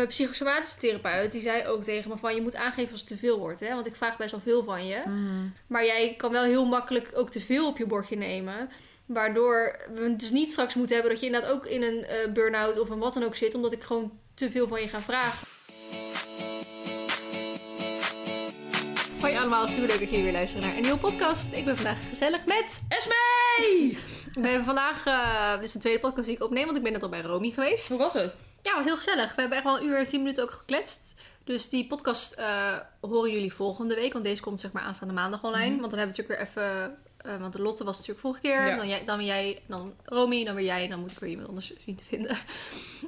mijn psychosomatische therapeut, die zei ook tegen me van... je moet aangeven als het te veel wordt, hè. Want ik vraag best wel veel van je. Mm. Maar jij kan wel heel makkelijk ook te veel op je bordje nemen. Waardoor we het dus niet straks moeten hebben dat je inderdaad ook in een eh, burn-out of een wat dan ook zit. Omdat ik gewoon te veel van je ga vragen. Hoi allemaal, super leuk dat jullie weer luisteren naar een nieuwe podcast. Ik ben vandaag gezellig met... Esmee! We hebben vandaag, eh, dit is de tweede podcast die ik opneem, want ik ben net al bij Romy geweest. Hoe was het? Ja, het was heel gezellig. We hebben echt wel een uur en tien minuten ook gekletst. Dus die podcast eh, horen jullie volgende week. Want deze komt zeg maar aanstaande maandag online. Want dan hebben we natuurlijk weer even... eh, want de Lotte was natuurlijk vorige keer. Ja. Dan, jij, dan weer jij, dan Romy, dan weer jij. En dan moet ik weer iemand anders zien te vinden.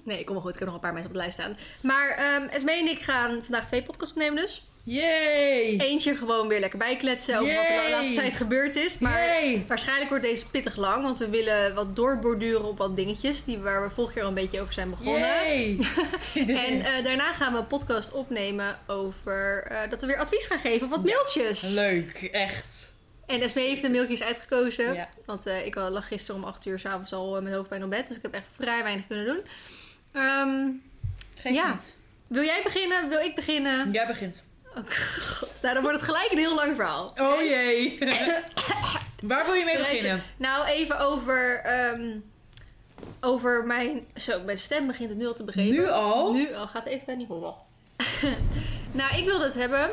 Nee, ik kom wel goed. Ik heb nog een paar mensen op de lijst staan. Maar ehm Esmee en ik gaan vandaag twee podcasts opnemen dus. Yay! Eentje gewoon weer lekker bijkletsen over wat er de Yay! laatste tijd gebeurd is. Maar Yay! waarschijnlijk wordt deze pittig lang. Want we willen wat doorborduren op wat dingetjes. Die waar we vorige keer al een beetje over zijn begonnen. Yay! En eh, daarna gaan we een podcast opnemen over eh, dat we weer advies gaan geven op wat mailtjes. Leuk, echt. En Esmee heeft de mailtjes uitgekozen. Ja. Want eh, ik lag gisteren om 8 uur s'avonds al met hoofdpijn op bed. Dus ik heb echt vrij weinig kunnen doen. Ehm, Geef Ja. niet. wil jij beginnen? Wil ik beginnen? Jij begint. Oh, God. Nou, dan wordt het gelijk een heel lang verhaal. Oh jee. Waar wil je mee beginnen? Nou, even over, ehm, over mijn... Zo, mijn stem begint het nu al te begrepen. Nu al? Nu al. Gaat even niet horen. nou, ik wilde het hebben.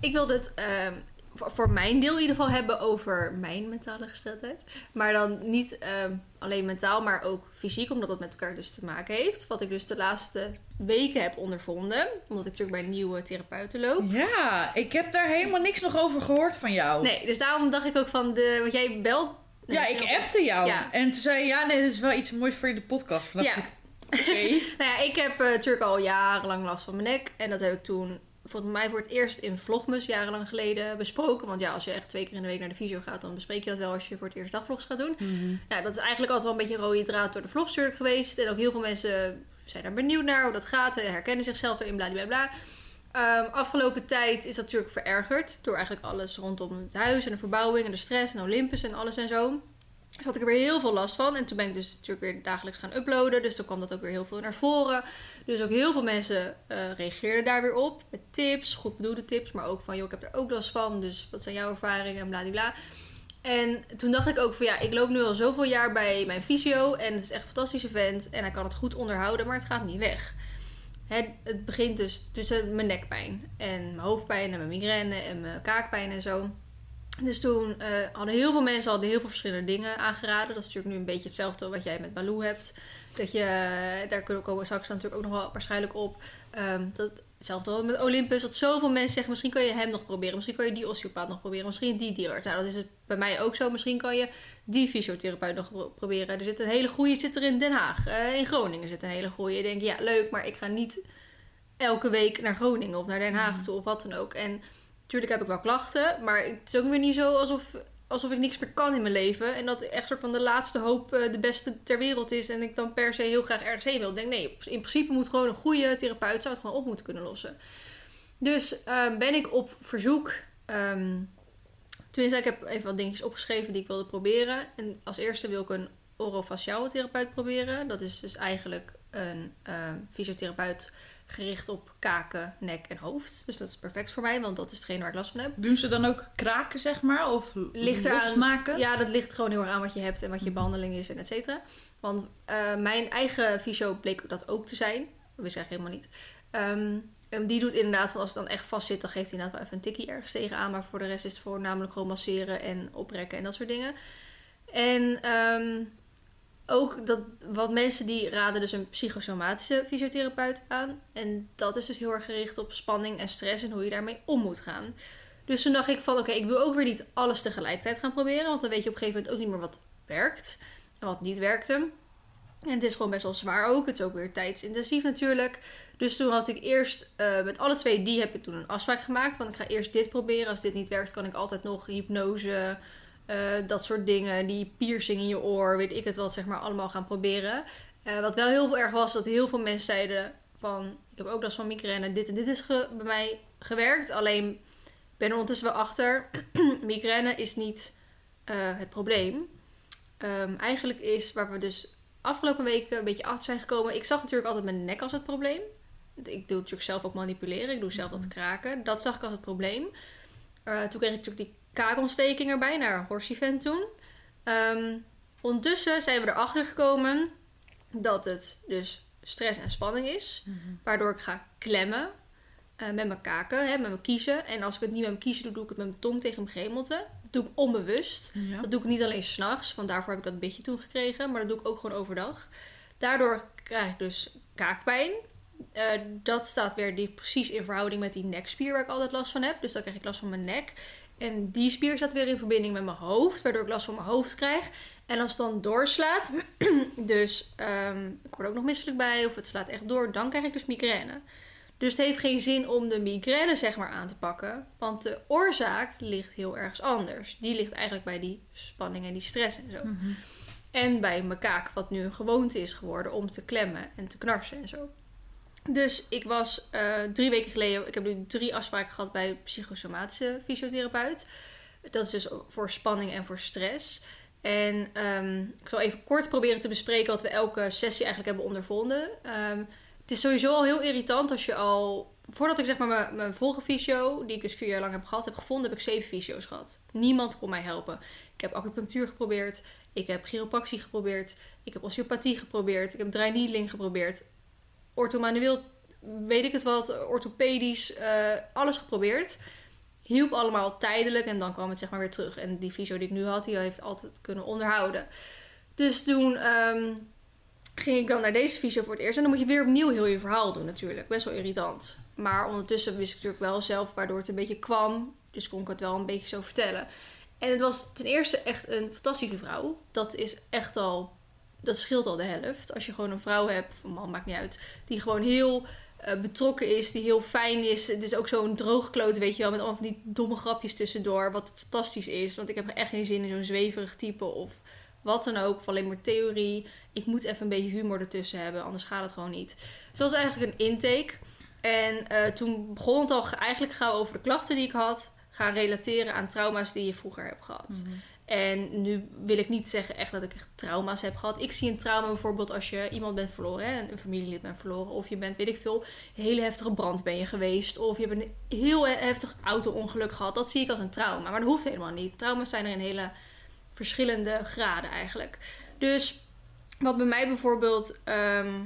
Ik wilde het ehm, voor, mijn deel in ieder geval hebben over mijn mentale gesteldheid. Maar dan niet ehm, alleen mentaal, maar ook fysiek. Omdat dat met elkaar dus te maken heeft. Wat ik dus de laatste weken heb ondervonden. Omdat ik natuurlijk bij een nieuwe therapeuten loop. Ja, ik heb daar helemaal niks nog over gehoord van jou. Nee, dus daarom dacht ik ook van de... Want jij belt... nee, Ja, ik appte jou. Ja. En toen zei je, ja, nee, dit is wel iets moois voor je de podcast. Ja. ik, oké. Nou ja, ik heb eh, natuurlijk al jarenlang last van mijn nek. En dat heb ik toen, volgens mij voor het eerst in Vlogmus jarenlang geleden besproken. Want ja, als je echt twee keer in de week naar de fysio gaat, dan bespreek je dat wel als je voor het eerst dagvlogs gaat doen. Nou, dat is eigenlijk altijd wel een beetje een rode draad door de vlogs natuurlijk geweest. En ook heel veel mensen zijn daar benieuwd naar hoe dat gaat. en Herkennen zichzelf erin, bla bla bla. Ehm, afgelopen tijd is dat natuurlijk verergerd door eigenlijk alles rondom het huis en de verbouwing en de stress en Olympus en alles en zo. Dus had ik er weer heel veel last van. En toen ben ik dus natuurlijk weer dagelijks gaan uploaden. Dus toen kwam dat ook weer heel veel naar voren. Dus ook heel veel mensen eh, reageerden daar weer op. Met tips, goed bedoelde tips. Maar ook van, joh, ik heb er ook last van. Dus wat zijn jouw ervaringen en bladibla. En toen dacht ik ook van, ja, ik loop nu al zoveel jaar bij mijn fysio. En het is echt een fantastische vent. En hij kan het goed onderhouden, maar het gaat niet weg. Het, het begint dus tussen mijn nekpijn. En mijn hoofdpijn en mijn migraine en mijn kaakpijn en zo. Dus toen eh, hadden heel veel mensen hadden heel veel verschillende dingen aangeraden. Dat is natuurlijk nu een beetje hetzelfde wat jij met Baloo hebt. Dat je, eh, daar komen we straks natuurlijk ook nog wel waarschijnlijk op. Ehm, dat, hetzelfde met Olympus. Dat zoveel mensen zeggen, misschien kan je hem nog proberen. Misschien kan je die osteopaat nog proberen. Misschien die dierarts. Nou, dat is het bij mij ook zo. Misschien kan je die fysiotherapeut nog pro- proberen. Er zit een hele goede, zit er in Den Haag. Eh, in Groningen zit een hele goede. Je denkt, ja leuk, maar ik ga niet elke week naar Groningen of naar Den Haag toe of wat dan ook. En natuurlijk heb ik wel klachten, maar het is ook weer niet zo alsof, alsof ik niks meer kan in mijn leven. En dat echt soort van de laatste hoop eh, de beste ter wereld is. En ik dan per se heel graag ergens heen wil. Ik denk, nee, in principe moet gewoon een goede therapeut zou het gewoon op moeten kunnen lossen. Dus eh, ben ik op verzoek. ehm tenminste, ik heb even wat dingetjes opgeschreven die ik wilde proberen. En als eerste wil ik een orofaciale therapeut proberen. Dat is dus eigenlijk een ehm, fysiotherapeut gericht op kaken, nek en hoofd. Dus dat is perfect voor mij, want dat is hetgeen waar ik last van heb. Doen ze dan ook kraken, zeg maar? Of Ligt losmaken? Ja, dat ligt gewoon heel erg aan wat je hebt en wat je behandeling is en et cetera. Want eh, mijn eigen fysio bleek dat ook te zijn. Dat wist ik eigenlijk helemaal niet. Ehm, en die doet inderdaad, van als het dan echt vast zit, dan geeft hij inderdaad wel even een tikkie ergens tegenaan. Maar voor de rest is het voornamelijk gewoon masseren en oprekken en dat soort dingen. En ehm, ook dat, wat mensen die raden dus een psychosomatische fysiotherapeut aan. En dat is dus heel erg gericht op spanning en stress en hoe je daarmee om moet gaan. Dus toen dacht ik van oké, ik wil ook weer niet alles tegelijkertijd gaan proberen. Want dan weet je op een gegeven moment ook niet meer wat werkt en wat niet werkte. En het is gewoon best wel zwaar ook. Het is ook weer tijdsintensief natuurlijk. Dus toen had ik eerst eh, met alle twee die heb ik toen een afspraak gemaakt. Want ik ga eerst dit proberen. Als dit niet werkt kan ik altijd nog hypnose, eh, dat soort dingen. Die piercing in je oor, weet ik het wat, zeg maar allemaal gaan proberen. Eh, wat wel heel erg was dat heel veel mensen zeiden van... Ik heb ook last van migraine. Dit en dit is bij mij gewerkt. Alleen ben er ondertussen wel achter. migraine is niet eh, het probleem. Ehm, eigenlijk is waar we dus afgelopen weken een beetje achter zijn gekomen. Ik zag natuurlijk altijd mijn nek als het probleem. Ik doe natuurlijk zelf ook manipuleren. Ik doe zelf dat kraken. Dat zag ik als het probleem. Toen kreeg ik natuurlijk die kaakontsteking erbij naar Horsivent toen. Ehm, ondertussen zijn we erachter gekomen dat het dus stress en spanning is. Mhm. Waardoor ik ga klemmen eh, met mijn kaken, hè, met mijn kiezen. En als ik het niet met mijn kiezen doe, doe ik het met mijn tong tegen mijn gehemelte. Dat doe ik onbewust. Ja. Dat doe ik niet alleen s'nachts, want daarvoor heb ik dat beetje toen gekregen. Maar dat doe ik ook gewoon overdag. Daardoor krijg ik dus kaakpijn. Eh, dat staat weer die, precies in verhouding met die nekspier waar ik altijd last van heb. Dus dan krijg ik last van mijn nek. En die spier staat weer in verbinding met mijn hoofd, waardoor ik last van mijn hoofd krijg. En als het dan doorslaat, dus ehm, ik word ook nog misselijk bij, of het slaat echt door, dan krijg ik dus migraine. Dus het heeft geen zin om de migraine zeg maar aan te pakken, want de oorzaak ligt heel ergens anders. Die ligt eigenlijk bij die spanning en die stress en zo. Mhm. En bij mijn kaak, wat nu een gewoonte is geworden om te klemmen en te knarsen en zo. Dus ik was eh, drie weken geleden, ik heb nu drie afspraken gehad bij psychosomatische fysiotherapeut. Dat is dus voor spanning en voor stress. En ehm, ik zal even kort proberen te bespreken wat we elke sessie eigenlijk hebben ondervonden. Ehm, het is sowieso al heel irritant als je al... Voordat ik zeg maar mijn, mijn vorige fysio, die ik dus vier jaar lang heb gehad, heb gevonden, heb ik zeven fysio's gehad. Niemand kon mij helpen. Ik heb acupunctuur geprobeerd. Ik heb chiropractie geprobeerd. Ik heb osteopathie geprobeerd. Ik heb dry needling geprobeerd. Orthomanueel, weet ik het wat, orthopedisch, eh, alles geprobeerd. Hielp allemaal tijdelijk en dan kwam het zeg maar weer terug. En die fysio die ik nu had, die heeft altijd kunnen onderhouden. Dus toen ehm, ging ik dan naar deze fysio voor het eerst. En dan moet je weer opnieuw heel je verhaal doen natuurlijk. Best wel irritant. Maar ondertussen wist ik natuurlijk wel zelf waardoor het een beetje kwam. Dus kon ik het wel een beetje zo vertellen. En het was ten eerste echt een fantastische vrouw. Dat is echt al, dat scheelt al de helft. Als je gewoon een vrouw hebt, of een man, maakt niet uit. Die gewoon heel eh, betrokken is, die heel fijn is. Het is ook zo'n droogkloot, weet je wel, met allemaal van die domme grapjes tussendoor. Wat fantastisch is, want ik heb echt geen zin in zo'n zweverig type of wat dan ook. Of alleen maar theorie. Ik moet even een beetje humor ertussen hebben, anders gaat het gewoon niet. Dus was eigenlijk een intake. En eh, toen begon het al eigenlijk gauw over de klachten die ik had. Gaan relateren aan trauma's die je vroeger hebt gehad. Mhm. En nu wil ik niet zeggen echt dat ik echt trauma's heb gehad. Ik zie een trauma bijvoorbeeld als je iemand bent verloren, hè, een familielid bent verloren. Of je bent, weet ik veel, een hele heftige brand ben je geweest. Of je hebt een heel heftig auto-ongeluk gehad. Dat zie ik als een trauma. Maar dat hoeft helemaal niet. Trauma's zijn er in hele verschillende graden eigenlijk. Dus wat bij mij bijvoorbeeld ehm,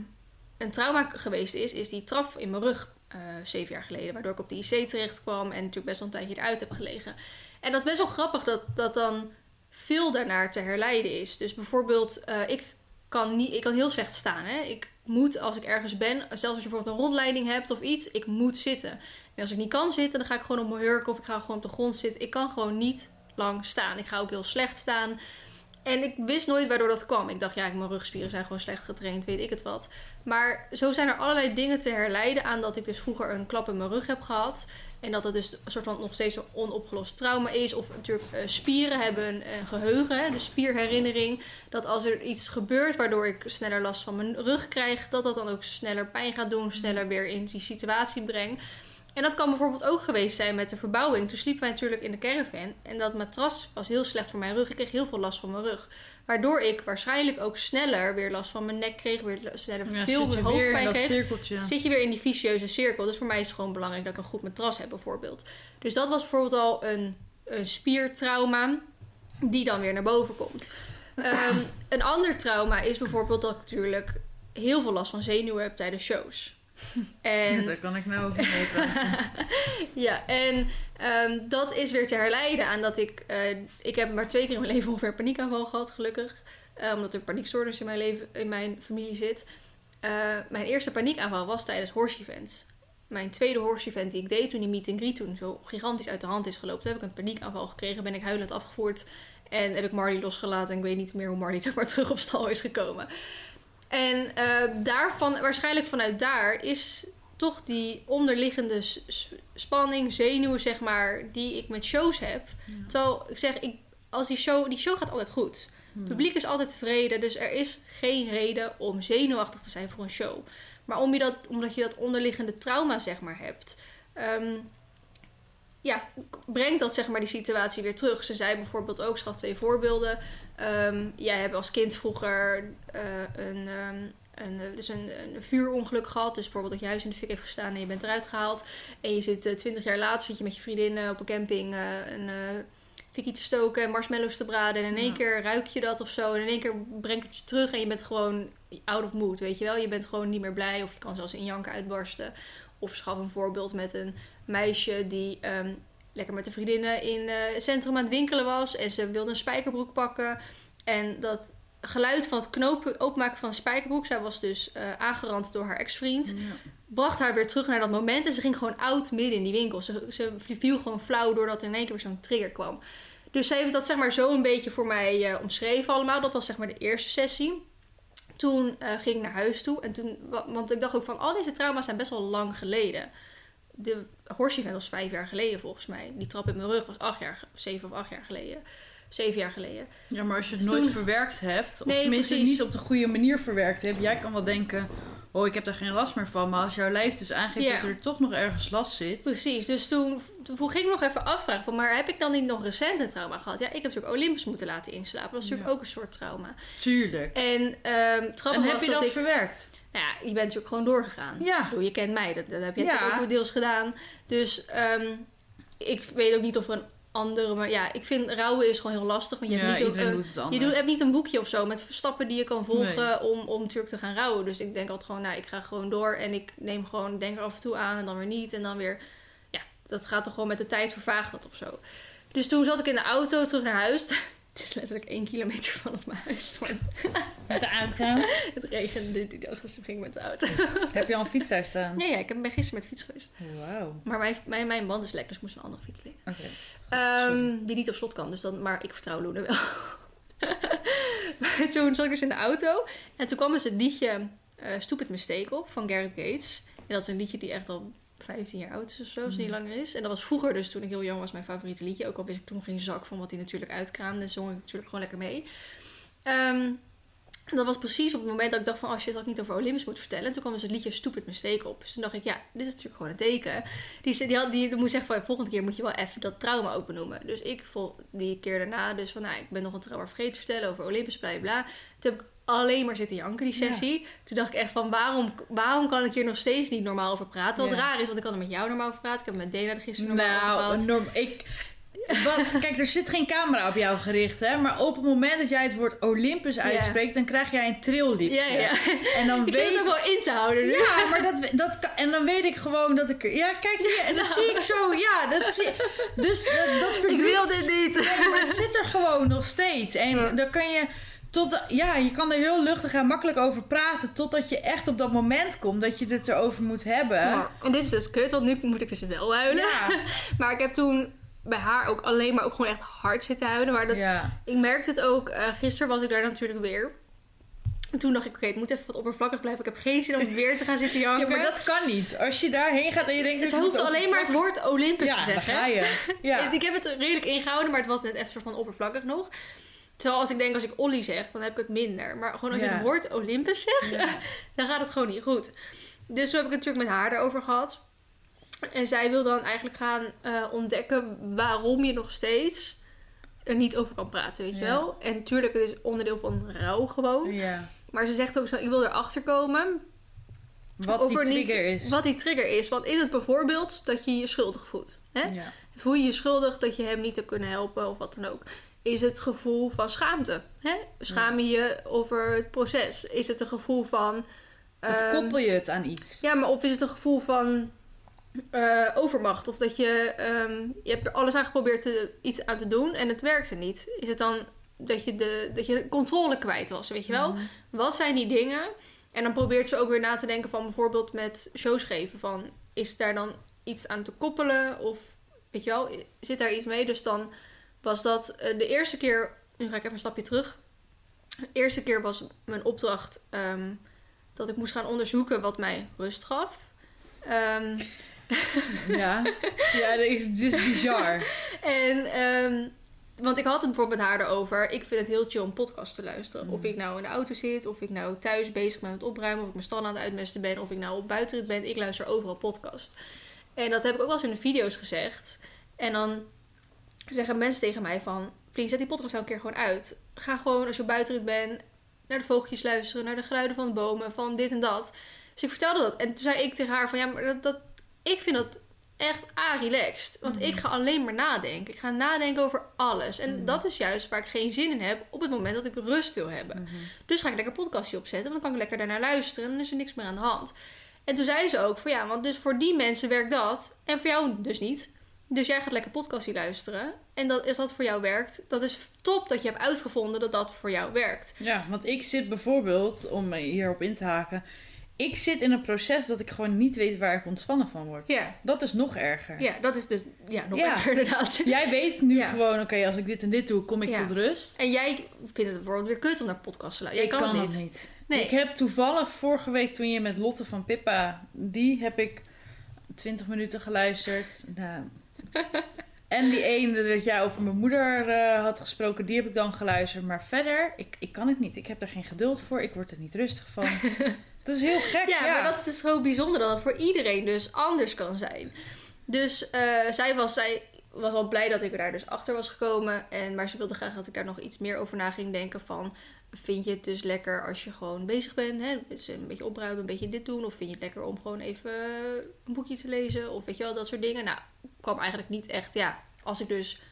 een trauma geweest is, is die trap in mijn rug eh, zeven jaar geleden. Waardoor ik op de IC terecht kwam en natuurlijk best wel een tijdje eruit heb gelegen. En dat is best wel grappig dat dat dan veel daarnaar te herleiden is. Dus bijvoorbeeld, eh, ik, kan niet, ik kan heel slecht staan. Hè? Ik moet als ik ergens ben, zelfs als je bijvoorbeeld een rondleiding hebt of iets, ik moet zitten. En als ik niet kan zitten, dan ga ik gewoon op mijn hurk of ik ga gewoon op de grond zitten. Ik kan gewoon niet lang staan. Ik ga ook heel slecht staan. En ik wist nooit waardoor dat kwam. Ik dacht, ja, mijn rugspieren zijn gewoon slecht getraind, weet ik het wat. Maar zo zijn er allerlei dingen te herleiden aan dat ik dus vroeger een klap in mijn rug heb gehad. En dat het dus een soort van nog steeds een onopgelost trauma is. Of natuurlijk eh, spieren hebben een, geheugen, hè, de spierherinnering. Dat als er iets gebeurt waardoor ik sneller last van mijn rug krijg, dat dat dan ook sneller pijn gaat doen, sneller weer in die situatie breng. En dat kan bijvoorbeeld ook geweest zijn met de verbouwing. Toen sliepen wij natuurlijk in de caravan. En dat matras was heel slecht voor mijn rug. Ik kreeg heel veel last van mijn rug. Waardoor ik waarschijnlijk ook sneller weer last van mijn nek kreeg. Weer sneller Ja, veel zit je meer weer in hoofdpijn dat kreeg cirkeltje. zit je weer in die vicieuze cirkel. Dus voor mij is het gewoon belangrijk dat ik een goed matras heb, bijvoorbeeld. Dus dat was bijvoorbeeld al een, een spiertrauma, die dan weer naar boven komt. Ehm, een ander trauma is bijvoorbeeld dat ik natuurlijk heel veel last van zenuwen heb tijdens shows. En Daar kan ik nou over meepraten. ja, en ehm, dat is weer te herleiden aan dat ik... eh, ik heb maar twee keer in mijn leven ongeveer paniekaanval gehad, gelukkig. Eh, omdat er paniekstoornis in mijn, leven, in mijn familie zit. Eh, mijn eerste paniekaanval was tijdens horse events. Mijn tweede horse event die ik deed toen die meet and greet toen zo gigantisch uit de hand is gelopen. Toen heb ik een paniekaanval gekregen, ben ik huilend afgevoerd. En heb ik Marley losgelaten en ik weet niet meer hoe Marley maar terug op stal is gekomen. En eh, daarvan, waarschijnlijk vanuit daar, is toch die onderliggende spanning, zenuwen, zeg maar, die ik met shows heb. Terwijl ik zeg, ik, als die show, die show gaat altijd goed. Het publiek is altijd tevreden, dus er is geen reden om zenuwachtig te zijn voor een show. Maar om je dat, omdat je dat onderliggende trauma, zeg maar, hebt, ehm, ja, brengt dat, zeg maar, die situatie weer terug. Ze zei bijvoorbeeld ook, ze gaf twee voorbeelden. Ehm, jij hebt als kind vroeger eh, een, ehm, een, eh, dus een, een vuurongeluk gehad. Dus bijvoorbeeld dat je huis in de fik heeft gestaan en je bent eruit gehaald. En je zit eh, twintig jaar later zit je met je vriendinnen op een camping een fikkie te stoken en marshmallows te braden. En in één Ja. keer ruik je dat of zo. En in één keer brengt het je terug en je bent gewoon out of mood, weet je wel. Je bent gewoon niet meer blij of je kan zelfs in janken uitbarsten. Of schaf een voorbeeld met een meisje die ehm, lekker met de vriendinnen in eh, het centrum aan het winkelen was. En ze wilde een spijkerbroek pakken. En dat geluid van het knopen, openmaken van een spijkerbroek. Zij was dus eh, aangerand door haar ex-vriend. Bracht haar weer terug naar dat moment. En ze ging gewoon oud midden in die winkel. Ze, ze viel gewoon flauw doordat er in één keer weer zo'n trigger kwam. Dus ze heeft dat zeg maar zo een beetje voor mij eh, omschreven allemaal. Dat was zeg maar de eerste sessie. Toen ging ik naar huis toe. En toen, wa- want ik dacht ook van al deze trauma's zijn best wel lang geleden. De horse was vijf jaar geleden volgens mij. Die trap in mijn rug was acht jaar, zeven of acht jaar geleden. Zeven jaar geleden. Ja, maar als je het Dus nooit toen- verwerkt hebt, of Nee, tenminste precies. niet op de goede manier verwerkt hebt, jij kan wel denken, oh ik heb daar geen last meer van, maar als jouw lijf dus aangeeft Ja. dat er toch nog ergens last zit, Precies, dus toen, toen ging ik nog even afvragen van, maar heb ik dan niet nog recent een trauma gehad? Ja, ik heb natuurlijk Olympus moeten laten inslapen. Dat is natuurlijk Ja. ook een soort trauma. tuurlijk. En grappige En heb je dat, ik... verwerkt? Nou ja, je bent natuurlijk gewoon doorgegaan. Ja. Ik bedoel, je kent mij, dat, dat heb je Ja. natuurlijk ook deels gedaan. Dus ehm, ik weet ook niet of er een andere... Maar ja, ik vind rouwen is gewoon heel lastig. Want je ja, hebt niet een- doet je doet, hebt niet een boekje of zo met stappen die je kan volgen om, om natuurlijk te gaan rouwen. Dus ik denk altijd gewoon, nou, ik ga gewoon door en ik neem gewoon, denk er af en toe aan en dan weer niet. En dan weer, ja, dat gaat toch gewoon met de tijd vervaagt dat of zo. Dus toen zat ik in de auto terug naar huis. Het is letterlijk één kilometer vanaf mijn huis. Met de auto? het regende die dag, dus ik ging met de auto. heb je al een fiets daar staan? Ja, ja, ik ben gisteren met de fiets geweest. Wauw. Maar mijn, mijn, mijn band is lek, dus ik moest een andere fiets lenen. Oké. Ehm, die niet op slot kan, dus dan, maar ik vertrouw Loene wel. Maar toen zat ik dus in de auto en toen kwam dus het liedje eh Stupid Mistake op van Gareth Gates. En dat is een liedje die echt al 15 jaar oud is of zo, als niet langer is. En dat was vroeger dus, toen ik heel jong was, mijn favoriete liedje. Ook al wist ik toen geen zak van wat hij natuurlijk uitkraamde. Zong ik natuurlijk gewoon lekker mee. Ehm, en dat was precies op het moment dat ik dacht van... Oh shit, had ik niet over Olympus moet vertellen. En toen kwam dus het liedje Stupid Mistake op. Dus toen dacht ik, ja, dit is natuurlijk gewoon een teken. Die, die, had, die, die moest zeggen van... volgende keer moet je wel even dat trauma ook benoemen. Dus ik vol die keer daarna dus van... Nou, ik ben nog een trauma vergeten te vertellen over Olympus, bla bla, bla. Toen heb ik alleen maar zitten janken die sessie. Toen dacht ik echt van... Waarom, waarom kan ik hier nog steeds niet normaal over praten? Wat Ja. raar is, want ik kan er met jou normaal over praten. Ik heb met Dena er gisteren normaal over Nou, gehad. norm, ik... Wat, kijk, er zit geen camera op jou gericht, hè? Maar op het moment dat jij het woord Olympus uitspreekt, dan krijg jij een trillipje. Ja, ja. En dan Ik weet het ook wel in te houden nu. Ja, maar dat, dat kan, en dan weet ik gewoon dat ik. Ja, kijk hier, en dan zie ik zo, ja, dat zie, dus dat, dat Ik verdriet. wil dit niet. Nee, maar het zit er gewoon nog steeds. En Ja. dan kan je tot, ja, je kan er heel luchtig en makkelijk over praten, totdat je echt op dat moment komt dat je het erover moet hebben. Ja, en dit is dus kut, want nu moet ik dus wel huilen. Ja. Maar ik heb toen bij haar ook alleen maar ook gewoon echt hard zitten huilen. Maar dat, ja. ik merkte het ook, eh, gisteren was ik daar natuurlijk weer. En toen dacht ik, oké, het moet even wat oppervlakkig blijven. Ik heb geen zin om weer te gaan zitten ja, janken. maar dat kan niet. Als je daarheen gaat en je denkt... Dus dit moet hoeft alleen maar het woord Olympus Ja, te zeggen. ga je. Ja. Ik heb het redelijk ingehouden, maar het was net even soort van oppervlakkig nog. Terwijl als ik denk, als ik Olly zeg, dan heb ik het minder. Maar gewoon als je het woord Olympus zegt, Ja. dan gaat het gewoon niet goed. Dus toen heb ik het natuurlijk met haar erover gehad. En zij wil dan eigenlijk gaan eh, ontdekken waarom je nog steeds er niet over kan praten, weet je Ja. wel. En natuurlijk, het is onderdeel van rouw gewoon. ja. Maar ze zegt ook zo, ik wil erachter komen Wat die niet- trigger is. wat die trigger is. Want is het bijvoorbeeld dat je je schuldig voelt? Hè? Ja. Voel je je schuldig dat je hem niet hebt kunnen helpen of wat dan ook? Is het gevoel van schaamte? Hè? Schaam je je over het proces? Is het een gevoel van... Of ehm, koppel je het aan iets? ja, maar of is het een gevoel van eh, overmacht? Of dat je, ehm, je hebt er alles aan geprobeerd te, iets aan te doen en het werkte niet. Is het dan dat je de, dat je de controle kwijt was, weet je wel? Mhm. Wat zijn die dingen? En dan probeert ze ook weer na te denken van bijvoorbeeld met shows geven. Van, is daar dan iets aan te koppelen? Of weet je wel, zit daar iets mee? Dus dan was dat eh, de eerste keer... Nu ga ik even een stapje terug. De eerste keer was mijn opdracht ehm, dat ik moest gaan onderzoeken wat mij rust gaf. Ehm, Ja. Ja, dit is, bizar. en, ehm, want ik had het bijvoorbeeld met haar erover. Ik vind het heel chill om podcast te luisteren. Of ik nou in de auto zit, of ik nou thuis bezig ben met opruimen, of ik mijn stal aan het uitmesten ben, of ik nou op buitenrit ben. Ik luister overal podcast. En dat heb ik ook wel eens in de video's gezegd. En dan zeggen mensen tegen mij van, please, zet die podcast nou een keer gewoon uit. Ga gewoon, als je op buitenrit bent, naar de vogeltjes luisteren, naar de geluiden van de bomen, van dit en dat. Dus ik vertelde dat. En toen zei ik tegen haar van, ja, maar dat, dat ik vind dat echt a-relaxed. Want ik ga alleen maar nadenken. Ik ga nadenken over alles. En dat is juist waar ik geen zin in heb op het moment dat ik rust wil hebben. Dus ga ik lekker podcastje opzetten, want dan kan ik lekker daarnaar luisteren en dan is er niks meer aan de hand. En toen zei ze ook van ja, want dus voor die mensen werkt dat en voor jou dus niet. Dus jij gaat lekker podcastje luisteren. En dat, als dat voor jou werkt, dat is top dat je hebt uitgevonden dat dat voor jou werkt. Ja, want ik zit bijvoorbeeld, om hierop in te haken, ik zit in een proces dat ik gewoon niet weet waar ik ontspannen van word. Ja. Dat is nog erger. Ja, dat is dus ja, nog Ja. erger inderdaad. Jij weet nu Ja. gewoon, oké, als ik dit en dit doe, kom ik Ja. tot rust. En jij vindt het bijvoorbeeld weer kut om naar podcasts te luisteren. Jij ik kan, het dat niet. niet. Nee. Ik heb toevallig vorige week toen je met Lotte van Pippa, die heb ik 20 minuten geluisterd. Nou, en die ene dat jij over mijn moeder eh, had gesproken, die heb ik dan geluisterd. Maar verder, ik, ik kan het niet. Ik heb er geen geduld voor. Ik word er niet rustig van. dat is heel gek. Ja, Ja, maar dat is dus zo bijzonder dat het voor iedereen dus anders kan zijn. Dus eh, zij, was, zij was al blij dat ik er daar dus achter was gekomen. En, maar ze wilde graag dat ik daar nog iets meer over na ging denken van... Vind je het dus lekker als je gewoon bezig bent? Hè? Een beetje opruimen, een beetje dit doen. Of vind je het lekker om gewoon even een boekje te lezen? Of weet je wel, dat soort dingen. Nou, kwam eigenlijk niet echt, ja... Als ik dus...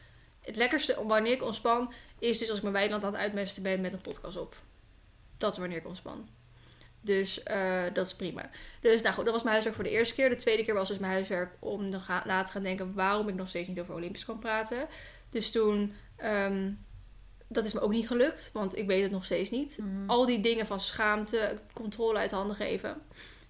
Het lekkerste wanneer ik ontspan... Is dus als ik mijn weiland aan het uitmesten ben met een podcast op. Dat is wanneer ik ontspan. Dus eh, dat is prima. Dus nou goed, dat was mijn huiswerk voor de eerste keer. De tweede keer was dus mijn huiswerk om na te gaan denken waarom ik nog steeds niet over Olympisch kan praten. Dus toen, ehm, dat is me ook niet gelukt, want ik weet het nog steeds niet. Mhm. Al die dingen van schaamte, controle uit handen geven,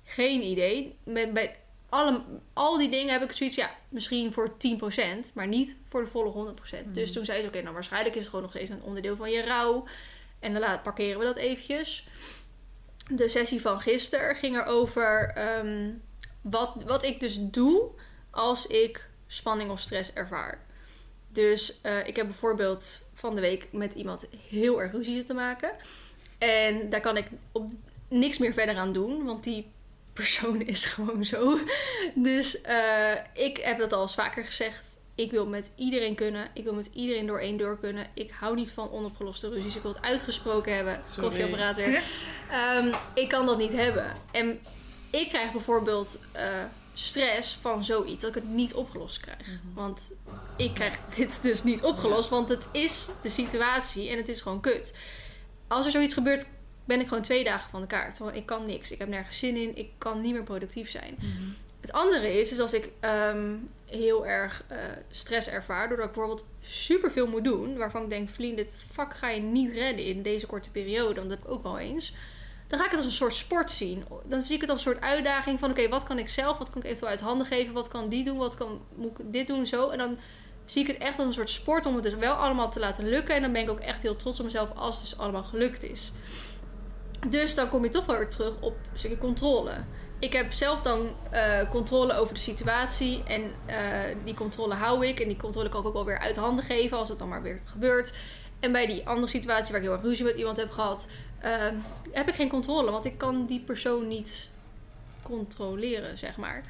geen idee. Met, bij alle, al die dingen heb ik zoiets, ja, misschien voor 10%, maar niet voor de volle 100%. Dus toen zei ze, oké, nou waarschijnlijk is het gewoon nog steeds een onderdeel van je rouw. En dan parkeren we dat eventjes de sessie van gisteren ging erover ehm, wat, wat ik dus doe als ik spanning of stress ervaar. Dus eh, ik heb bijvoorbeeld van de week met iemand heel erg ruzie te maken. En daar kan ik op niks meer verder aan doen, want die persoon is gewoon zo. Dus eh, ik heb dat al eens vaker gezegd. Ik wil met iedereen kunnen. Ik wil met iedereen door één deur kunnen. Ik hou niet van onopgeloste ruzies. Ik wil het uitgesproken hebben. Sorry. Koffieapparaat weer. Ehm, ik kan dat niet hebben. En ik krijg bijvoorbeeld eh, stress van zoiets dat ik het niet opgelost krijg. Want ik krijg dit dus niet opgelost, want het is de situatie en het is gewoon kut. Als er zoiets gebeurt, ben ik gewoon twee dagen van de kaart. Gewoon, ik kan niks. Ik heb nergens zin in. Ik kan niet meer productief zijn. Het andere is, is als ik ehm, heel erg eh, stress ervaar, doordat ik bijvoorbeeld superveel moet doen, waarvan ik denk, Vlien, dit vak ga je niet redden in deze korte periode, want dat heb ik ook wel eens. Dan ga ik het als een soort sport zien. Dan zie ik het als een soort uitdaging van, oké, wat kan ik zelf, wat kan ik eventueel uit handen geven, wat kan die doen, wat kan, moet ik dit doen, zo. En dan zie ik het echt als een soort sport om het dus wel allemaal te laten lukken. En dan ben ik ook echt heel trots op mezelf als het dus allemaal gelukt is. Dus dan kom je toch wel weer terug op een stukje controle. Ik heb zelf dan eh, controle over de situatie. En eh, die controle hou ik. En die controle kan ik ook wel weer uit handen geven als het dan maar weer gebeurt. En bij die andere situatie waar ik heel erg ruzie met iemand heb gehad, eh, heb ik geen controle. Want ik kan die persoon niet controleren, zeg maar.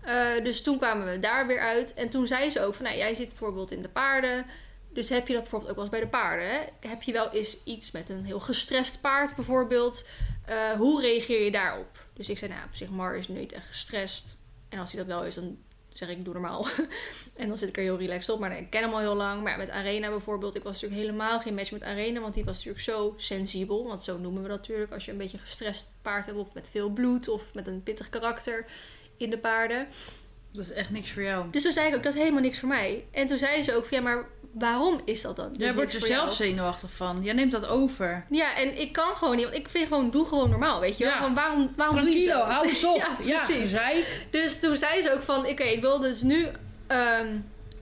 Eh, dus toen kwamen we daar weer uit. En toen zei ze ook van, nou, jij zit bijvoorbeeld in de paarden. Dus heb je dat bijvoorbeeld ook wel eens bij de paarden? Hè? Heb je wel eens iets met een heel gestrest paard bijvoorbeeld? Eh, hoe reageer je daarop? Dus ik zei, nou, op zich, Mar is niet echt gestrest. En als hij dat wel is, dan zeg ik, doe normaal. en dan zit ik er heel relaxed op. Maar ik ken hem al heel lang. Maar met Arena bijvoorbeeld, ik was natuurlijk helemaal geen match met Arena. Want die was natuurlijk zo sensibel. Want zo noemen we dat natuurlijk. Als je een beetje gestrest paard hebt. Of met veel bloed. Of met een pittig karakter in de paarden. Dat is echt niks voor jou. Dus toen zei ik ook, dat is helemaal niks voor mij. En toen zei ze ook, van, ja, maar waarom is dat dan? Jij wordt er zelf jou? zenuwachtig van. Jij neemt dat over. Ja, en ik kan gewoon niet. Want ik vind gewoon, doe gewoon normaal, weet je wel. Ja. Van waarom, waarom doe je dat? hou eens op. Ja, ja, precies. zeik. Dus toen zei ze ook van, oké, ik wil dus nu ehm,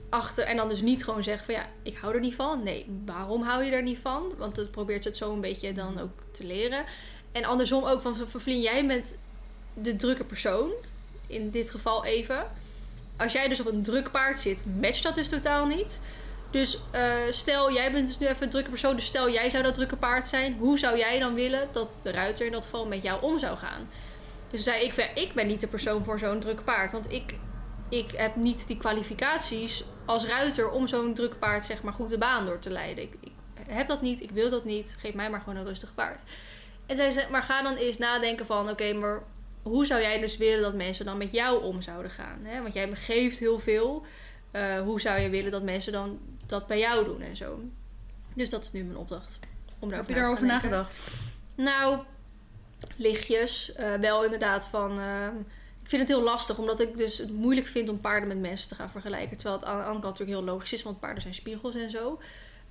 achter en dan dus niet gewoon zeggen van ja, ik hou er niet van. Nee, waarom hou je er niet van? Want dat probeert ze het zo een beetje dan ook te leren. En andersom ook van, van Vlien, jij bent de drukke persoon. In dit geval even. Als jij dus op een druk paard zit, matcht dat dus totaal niet. Dus eh, stel, jij bent dus nu even een drukke persoon. Dus stel, jij zou dat drukke paard zijn. Hoe zou jij dan willen dat de ruiter in dat geval met jou om zou gaan? Dus zei ik, ik ben niet de persoon voor zo'n druk paard. Want ik, ik heb niet die kwalificaties als ruiter om zo'n druk paard zeg maar goed de baan door te leiden. Ik, ik heb dat niet, ik wil dat niet. Geef mij maar gewoon een rustig paard. En zij zei, maar ga dan eens nadenken van, oké, maar hoe zou jij dus willen dat mensen dan met jou om zouden gaan? Hè? Want jij geeft heel veel. Uh, hoe zou je willen dat mensen dan dat bij jou doen en zo? Dus dat is nu mijn opdracht. Om Heb je daarover nagedacht? Nou, lichtjes. Uh, wel inderdaad van... Uh, ik vind het heel lastig, omdat ik dus het moeilijk vind om paarden met mensen te gaan vergelijken. Terwijl het aan de andere kant natuurlijk heel logisch is, want paarden zijn spiegels en zo.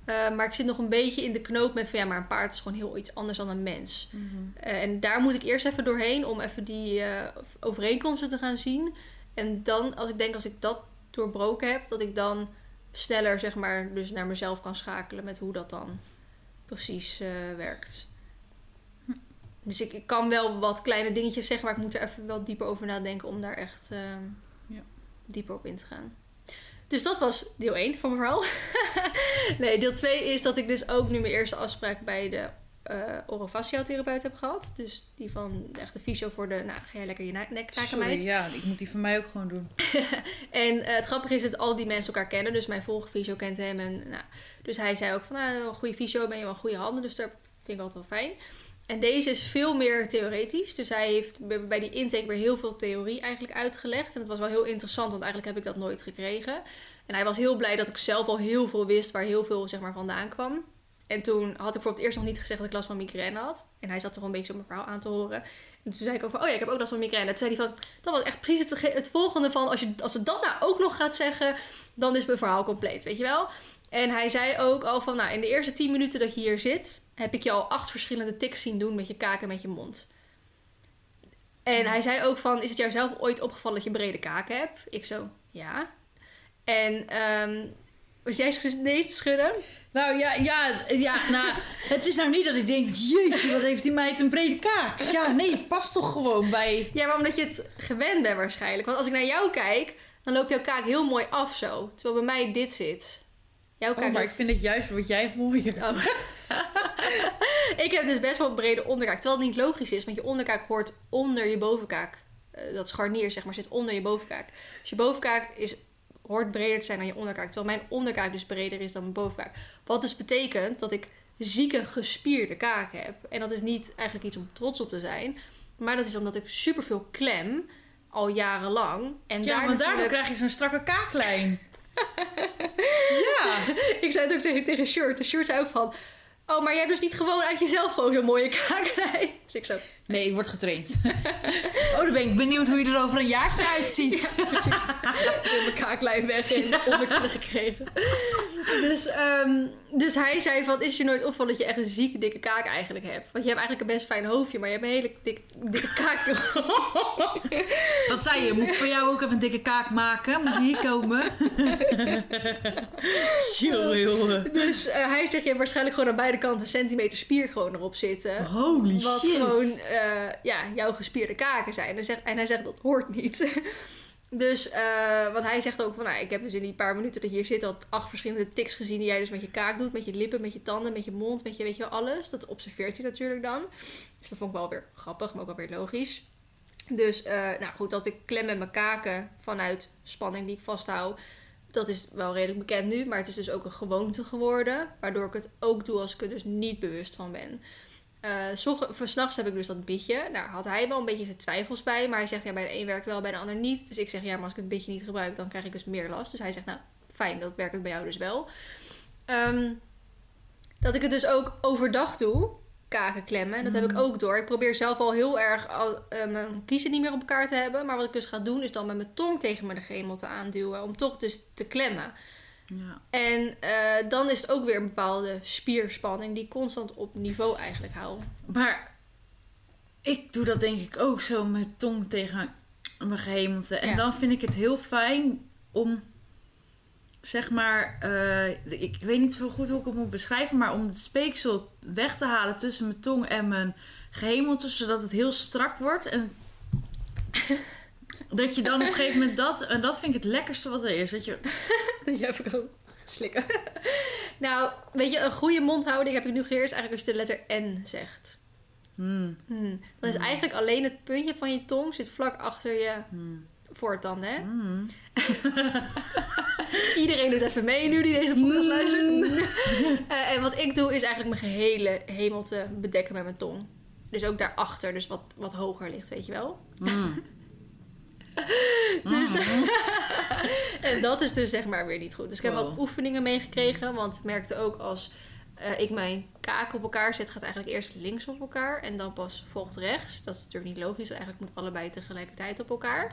Uh, maar ik zit nog een beetje in de knoop met van ja, maar een paard is gewoon heel iets anders dan een mens. Mm -hmm. uh, en daar moet ik eerst even doorheen om even die uh, overeenkomsten te gaan zien. En dan, als ik denk als ik dat doorbroken heb, dat ik dan sneller zeg maar dus naar mezelf kan schakelen met hoe dat dan precies werkt. Hm. Dus ik, ik, kan wel wat kleine dingetjes zeggen, maar ik moet er even wel dieper over nadenken om daar echt ja. dieper op in te gaan. Dus dat was deel 1 van mijn verhaal. nee, deel 2 is dat ik dus ook nu mijn eerste afspraak bij de uh, heb gehad. Dus die van de echte fysio voor de, nou, ga jij lekker je nek Sorry, ja, ik moet die van mij ook gewoon doen. en uh, het grappige is dat al die mensen elkaar kennen. Dus mijn vorige fysio kent hem. En, nou, dus hij zei ook van, nou, een goede fysio ben je wel goede handen. Dus daar vind ik altijd wel fijn. En deze is veel meer theoretisch. Dus hij heeft bij die intake weer heel veel theorie eigenlijk uitgelegd. En het was wel heel interessant, want eigenlijk heb ik dat nooit gekregen. En hij was heel blij dat ik zelf al heel veel wist waar heel veel zeg maar, vandaan kwam. En toen had ik voor het eerst nog niet gezegd dat ik last van migraine had. En hij zat er een beetje zo mijn verhaal aan te horen. En toen zei ik ook van, oh ja, ik heb ook last van migraine. Toen zei hij van, dat was echt precies het, het volgende van, als, je, als ze dat nou ook nog gaat zeggen, dan is mijn verhaal compleet, weet je wel. En hij zei ook al van, nou, in de eerste 10 minuten dat je hier zit, heb ik je al acht verschillende tics zien doen met je kaken en met je mond. En hij zei ook van, is het jou zelf ooit opgevallen dat je brede kaken hebt? Ik zo, ja. En um, was jij nee te schudden? Nou ja, ja, ja nou, het is nou niet dat ik denk, jeetje, wat heeft die meid een brede kaak. Ja, nee, het past toch gewoon bij... Ja, maar omdat je het gewend bent waarschijnlijk. Want als ik naar jou kijk, dan loopt jouw kaak heel mooi af zo. Terwijl bij mij dit zit. Jouw oh, maar ik vind het juist wat jij mooier. Oh. ik heb dus best wel een brede onderkaak. Terwijl het niet logisch is, want je onderkaak hoort onder je bovenkaak. Uh, dat scharnier, zeg maar, zit onder je bovenkaak. Dus je bovenkaak is, hoort breder te zijn dan je onderkaak. Terwijl mijn onderkaak dus breder is dan mijn bovenkaak. Wat dus betekent dat ik zieke gespierde kaak heb. En dat is niet eigenlijk iets om trots op te zijn. Maar dat is omdat ik superveel klem al jarenlang. En ja, daar maar daardoor krijg je zo'n strakke kaaklijn. ja. ik zei het ook tegen, tegen Shirt. De Shirt zei ook van... Oh, maar jij hebt dus niet gewoon uit jezelf gewoon zo'n mooie kaaklijn. Dus ik zo... Nee, je wordt getraind. oh, dan ben ik benieuwd hoe je er over een jaartje uitziet. Ja, ik heb mijn kaaklijn weg en onderkudde gekregen. Dus, um, dus hij zei van, is je nooit opvallen dat je echt een zieke dikke kaak eigenlijk hebt? Want je hebt eigenlijk een best fijn hoofdje, maar je hebt een hele dikke, dikke kaak. Wat zei je? Moet ik voor jou ook even een dikke kaak maken? Moet je hier komen? jongen. Dus uh, hij zegt, je hebt waarschijnlijk gewoon aan beide kanten een centimeter spier gewoon erop zitten. Holy wat shit. gewoon uh, ja, jouw gespierde kaken zijn. En, en hij zegt, dat hoort niet. Dus, uh, want hij zegt ook van, nou, ik heb dus in die paar minuten dat je hier zit al acht verschillende tics gezien die jij dus met je kaak doet, met je lippen, met je tanden, met je mond, met je, weet je wel, alles. Dat observeert hij natuurlijk dan. Dus dat vond ik wel weer grappig, maar ook wel weer logisch. Dus, uh, nou goed, dat ik klem met mijn kaken vanuit spanning die ik vasthoud, dat is wel redelijk bekend nu, maar het is dus ook een gewoonte geworden, waardoor ik het ook doe als ik er dus niet bewust van ben. Uh, s'nachts heb ik dus dat bitje. Daar had hij wel een beetje zijn twijfels bij. Maar hij zegt, ja, bij de een werkt wel, bij de ander niet. Dus ik zeg, ja, maar als ik het bitje niet gebruik, dan krijg ik dus meer last. Dus hij zegt, nou, fijn, dat werkt bij jou dus wel. Um, dat ik het dus ook overdag doe, kaken klemmen. Dat heb ik mm. ook door. Ik probeer zelf al heel erg al, uh, mijn kiezen niet meer op elkaar te hebben. Maar wat ik dus ga doen, is dan met mijn tong tegen mijn gemel te aanduwen. Om toch dus te klemmen. Ja. En uh, dan is het ook weer een bepaalde spierspanning die constant op niveau eigenlijk houdt. Maar ik doe dat denk ik ook zo met tong tegen mijn gehemelte. En dan vind ik het heel fijn om, zeg maar, uh, ik weet niet zo goed hoe ik het moet beschrijven, maar om het speeksel weg te halen tussen mijn tong en mijn gehemelte, zodat het heel strak wordt. En dat je dan op een gegeven moment dat... En dat vind ik het lekkerste wat er is. Dat je... dat je even kan slikken. nou, weet je, een goede mondhouding heb ik nu geleerd... is eigenlijk als je de letter N zegt. Hmm. Hmm. Dan is hmm. eigenlijk alleen het puntje van je tong... zit vlak achter je voor het dan, hè? Mm. Iedereen doet even mee nu die deze podcast luistert. Eh, en wat ik doe is eigenlijk mijn gehele hemel te bedekken met mijn tong. Dus ook daarachter, dus wat, wat hoger ligt, weet je wel. Mm. Dus, en dat is dus zeg maar weer niet goed. Dus ik heb Wow. wat oefeningen meegekregen. Want ik merkte ook als eh, ik mijn kaak op elkaar zet, gaat eigenlijk eerst links op elkaar. En dan pas volgt rechts. Dat is natuurlijk niet logisch. Eigenlijk moet allebei tegelijkertijd op elkaar.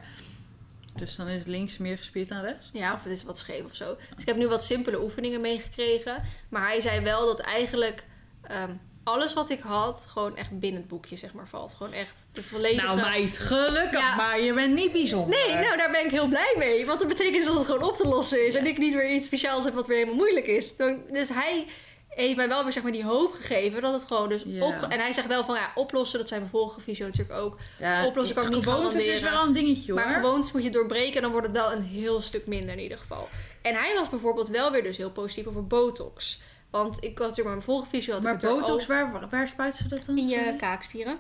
Dus dan is links meer gespierd dan rechts? Ja, of het is wat scheef of zo. Dus ik heb nu wat simpele oefeningen meegekregen. Maar hij zei wel dat eigenlijk ehm, alles wat ik had, gewoon echt binnen het boekje zeg maar valt. Gewoon echt de volledige... Nou meid, gelukkig Ja. maar. Je bent niet bijzonder. Nee, nou daar ben ik heel blij mee. Want dat betekent dat het gewoon op te lossen is. En ik niet weer iets speciaals heb wat weer helemaal moeilijk is. Dus hij heeft mij wel weer zeg maar die hoop gegeven dat het gewoon dus op... En hij zegt wel van ja, oplossen, dat zijn mijn vorige visio natuurlijk ook. Ja, oplossen kan ik niet gewoontes is wel een dingetje hoor. Maar gewoontes moet je doorbreken en dan wordt het wel een heel stuk minder in ieder geval. En hij was bijvoorbeeld wel weer dus heel positief over botox. Want ik had natuurlijk mijn vorige visio had Maar ik het er botox, waar, waar, spuiten ze dat dan? in je Sorry? kaakspieren.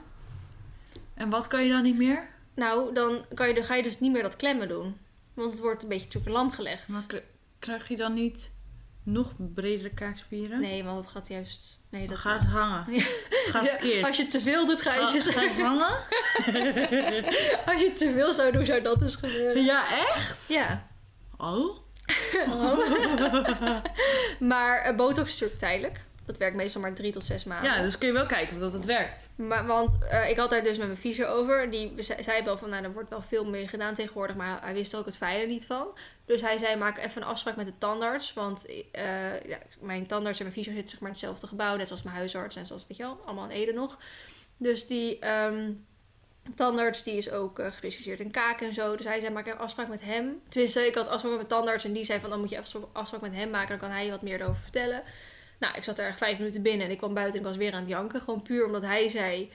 En wat kan je dan niet meer? Nou, dan, kan je, dan ga je dus niet meer dat klemmen doen. Want het wordt een beetje natuurlijk lam gelegd. Maar krijg je dan niet nog bredere kaakspieren? Nee, want het gaat juist... Nee, dat gaat hangen. Ja. Het gaat Ja, verkeerd. Als je te veel doet, ga je Ga- dus... hangen? Als je te veel zou doen, zou dat dus gebeuren. Ja, echt? Ja. Oh? maar eh, botox is natuurlijk tijdelijk. Dat werkt meestal maar drie tot zes maanden. Ja, dus kun je wel kijken of dat het werkt. Maar, want eh, ik had daar dus met mijn fysio over. Die ze- zei wel van, nou, er wordt wel veel meer gedaan tegenwoordig. Maar hij wist er ook het fijne niet van. Dus hij zei, maak even een afspraak met de tandarts. Want eh, ja, mijn tandarts en mijn fysio zitten zeg maar in hetzelfde gebouw. Net zoals mijn huisarts en zoals, weet je wel, allemaal in Ede nog. Dus die ehm, tandarts, die is ook eh, gespecialiseerd in kaken en zo. Dus hij zei, maak een afspraak met hem. Tenminste, ik had afspraak met mijn tandarts. En die zei van, dan moet je even afspraak met hem maken. Dan kan hij je wat meer erover vertellen. Nou, ik zat er echt vijf minuten binnen en ik kwam buiten en ik was weer aan het janken. Gewoon puur omdat hij zei...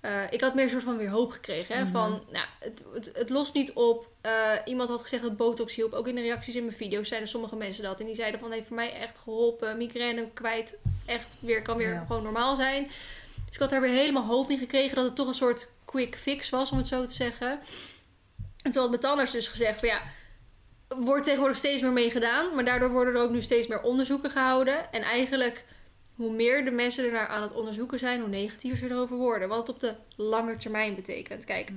eh, ik had meer een soort van weer hoop gekregen. Hè? Mhm. Van, nou, het, het, het lost niet op. Eh, iemand had gezegd dat botox hielp. Ook in de reacties in mijn video's zeiden sommige mensen dat. En die zeiden van, heeft voor mij echt geholpen. Migraine kwijt. Echt weer, kan weer Ja. gewoon normaal zijn. Dus ik had daar weer helemaal hoop in gekregen. Dat het toch een soort quick fix was, om het zo te zeggen. En toen had mijn tandarts dus gezegd van ja wordt tegenwoordig steeds meer mee gedaan. Maar daardoor worden er ook nu steeds meer onderzoeken gehouden. En eigenlijk, hoe meer de mensen er naar aan het onderzoeken zijn, hoe negatiever ze erover worden. Wat het op de lange termijn betekent. Kijk,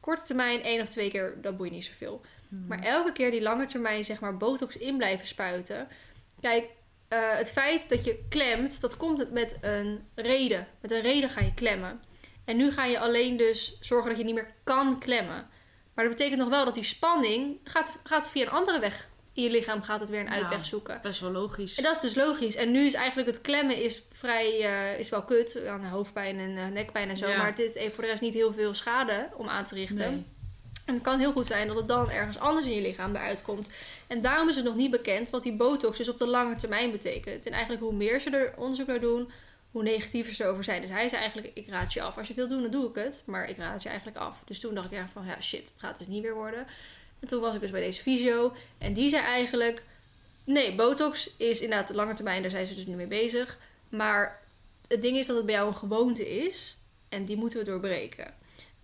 korte termijn, één of twee keer, dat boeit niet zoveel. Maar elke keer die lange termijn, zeg maar, botox in blijven spuiten. Kijk, eh, het feit dat je klemt, dat komt met een reden. Met een reden ga je klemmen. En nu ga je alleen dus zorgen dat je niet meer kan klemmen. Maar dat betekent nog wel dat die spanning gaat, gaat via een andere weg in je lichaam gaat het weer een Ja. uitweg zoeken. Best wel logisch. En dat is dus logisch. En nu is eigenlijk het klemmen is vrij, eh, is wel kut. Aan hoofdpijn en eh, nekpijn en zo. Ja. Maar dit heeft voor de rest niet heel veel schade om aan te richten. Nee. En het kan heel goed zijn dat het dan ergens anders in je lichaam eruit komt. En daarom is het nog niet bekend wat die botox dus op de lange termijn betekent. En eigenlijk hoe meer ze er onderzoek naar doen, hoe negatiever ze over zijn. Dus hij zei eigenlijk, ik raad je af. Als je het wil doen, dan doe ik het. Maar ik raad je eigenlijk af. Dus toen dacht ik echt van, ja shit, het gaat dus niet weer worden. En toen was ik dus bij deze fysio. En die zei eigenlijk, nee, botox is inderdaad de lange termijn. Daar zijn ze dus nu mee bezig. Maar het ding is dat het bij jou een gewoonte is. En die moeten we doorbreken.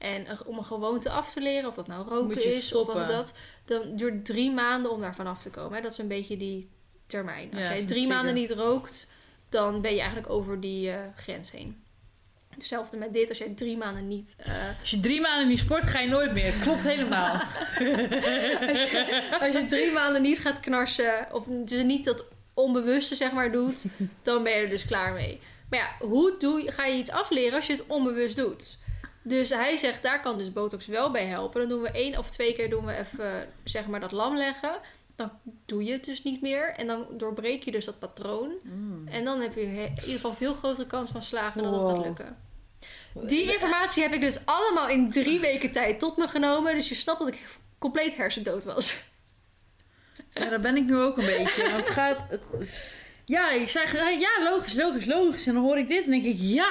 En om een gewoonte af te leren, of dat nou roken is of wat dat, dan duurt drie maanden om daar vanaf te komen. Hè? Dat is een beetje die termijn. Als Ja, jij drie maanden niet rookt, dan ben je eigenlijk over die eh, grens heen. Hetzelfde met dit, als jij drie maanden niet. eh, Als je drie maanden niet sport, ga je nooit meer. Klopt helemaal. als, je, als je drie maanden niet gaat knarsen, of dus niet dat onbewuste zeg maar doet, dan ben je er dus klaar mee. Maar ja, hoe doe, je- ga je iets afleren als je het onbewust doet? Dus hij zegt, daar kan dus botox wel bij helpen. Dan doen we één of twee keer doen we even, zeg maar, dat lam leggen. Dan doe je het dus niet meer. En dan doorbreek je dus dat patroon. Mm. En dan heb je in ieder geval veel grotere kans van slagen dat het gaat lukken. Die informatie heb ik dus allemaal in drie weken tijd tot me genomen. Dus je snapt dat ik compleet hersendood was. Ja, daar ben ik nu ook een beetje. Want het gaat... het- ja, ik zeg ja, logisch, logisch, logisch. En dan hoor ik dit en denk ik, ja.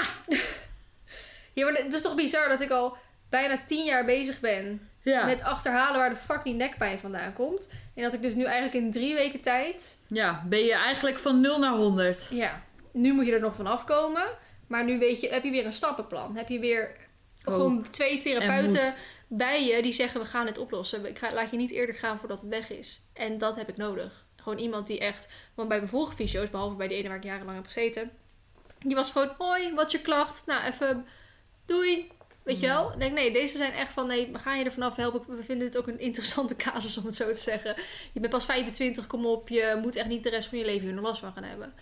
Ja, maar het is toch bizar dat ik al bijna tien jaar bezig ben Ja, met achterhalen waar de fuck die nekpijn vandaan komt. En dat ik dus nu eigenlijk in drie weken tijd... ja ben je eigenlijk van 0 naar 100. Ja, nu moet je er nog van afkomen. Maar nu weet je, heb je weer een stappenplan. Heb je weer Oh. gewoon twee therapeuten bij je die zeggen we gaan het oplossen. Ik ga, laat je niet eerder gaan voordat het weg is. En dat heb ik nodig. Gewoon iemand die echt, want bij mijn vorige fysio's, behalve bij de ene waar ik jarenlang heb gezeten, die was gewoon, hoi, wat je klacht? Nou, even doei. Weet je wel? Ik denk, nee, deze zijn echt van, nee, we gaan je er vanaf helpen. We vinden dit ook een interessante casus, om het zo te zeggen. Je bent pas 25, kom op. Je moet echt niet de rest van je leven hier nog last van gaan hebben.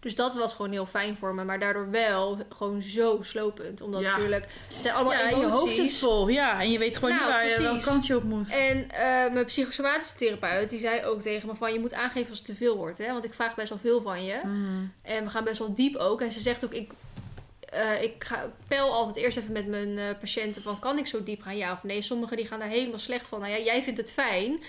Dus dat was gewoon heel fijn voor me. Maar daardoor wel gewoon zo slopend. Omdat Ja. natuurlijk, het zijn allemaal ja, emoties. je hoofd zit vol. Ja, en je weet gewoon Nou, niet waar je welke kant je op moet. En eh, mijn psychosomatische therapeut, die zei ook tegen me van... Je moet aangeven als het te veel wordt, hè. Want ik vraag best wel veel van je. Mhm. En we gaan best wel diep ook. En ze zegt ook, ik, eh, ik ga, pel altijd eerst even met mijn eh, patiënten van... Kan ik zo diep gaan, ja of nee? Sommigen die gaan daar helemaal slecht van. Nou ja, jij vindt het fijn.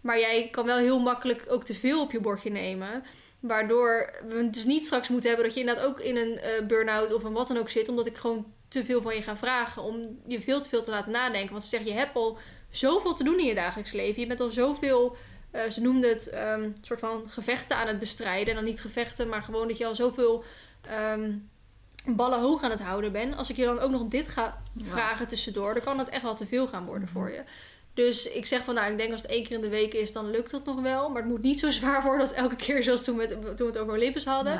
Maar jij kan wel heel makkelijk ook te veel op je bordje nemen. Waardoor we het dus niet straks moeten hebben dat je inderdaad ook in een eh burn-out of een wat dan ook zit. Omdat ik gewoon te veel van je ga vragen. Om je veel te veel te laten nadenken. Want ze zeggen, je hebt al zoveel te doen in je dagelijks leven. Je bent al zoveel... ze noemde het ehm soort van gevechten aan het bestrijden. En dan niet gevechten, maar gewoon dat je al zoveel ehm, ballen hoog aan het houden bent. Als ik je dan ook nog dit ga vragen tussendoor, dan kan het echt wel te veel gaan worden voor je. Dus ik zeg van, nou, ik denk als het één keer in de week is, dan lukt het nog wel. Maar het moet niet zo zwaar worden als elke keer zoals toen we het, toen we het over Olympus hadden.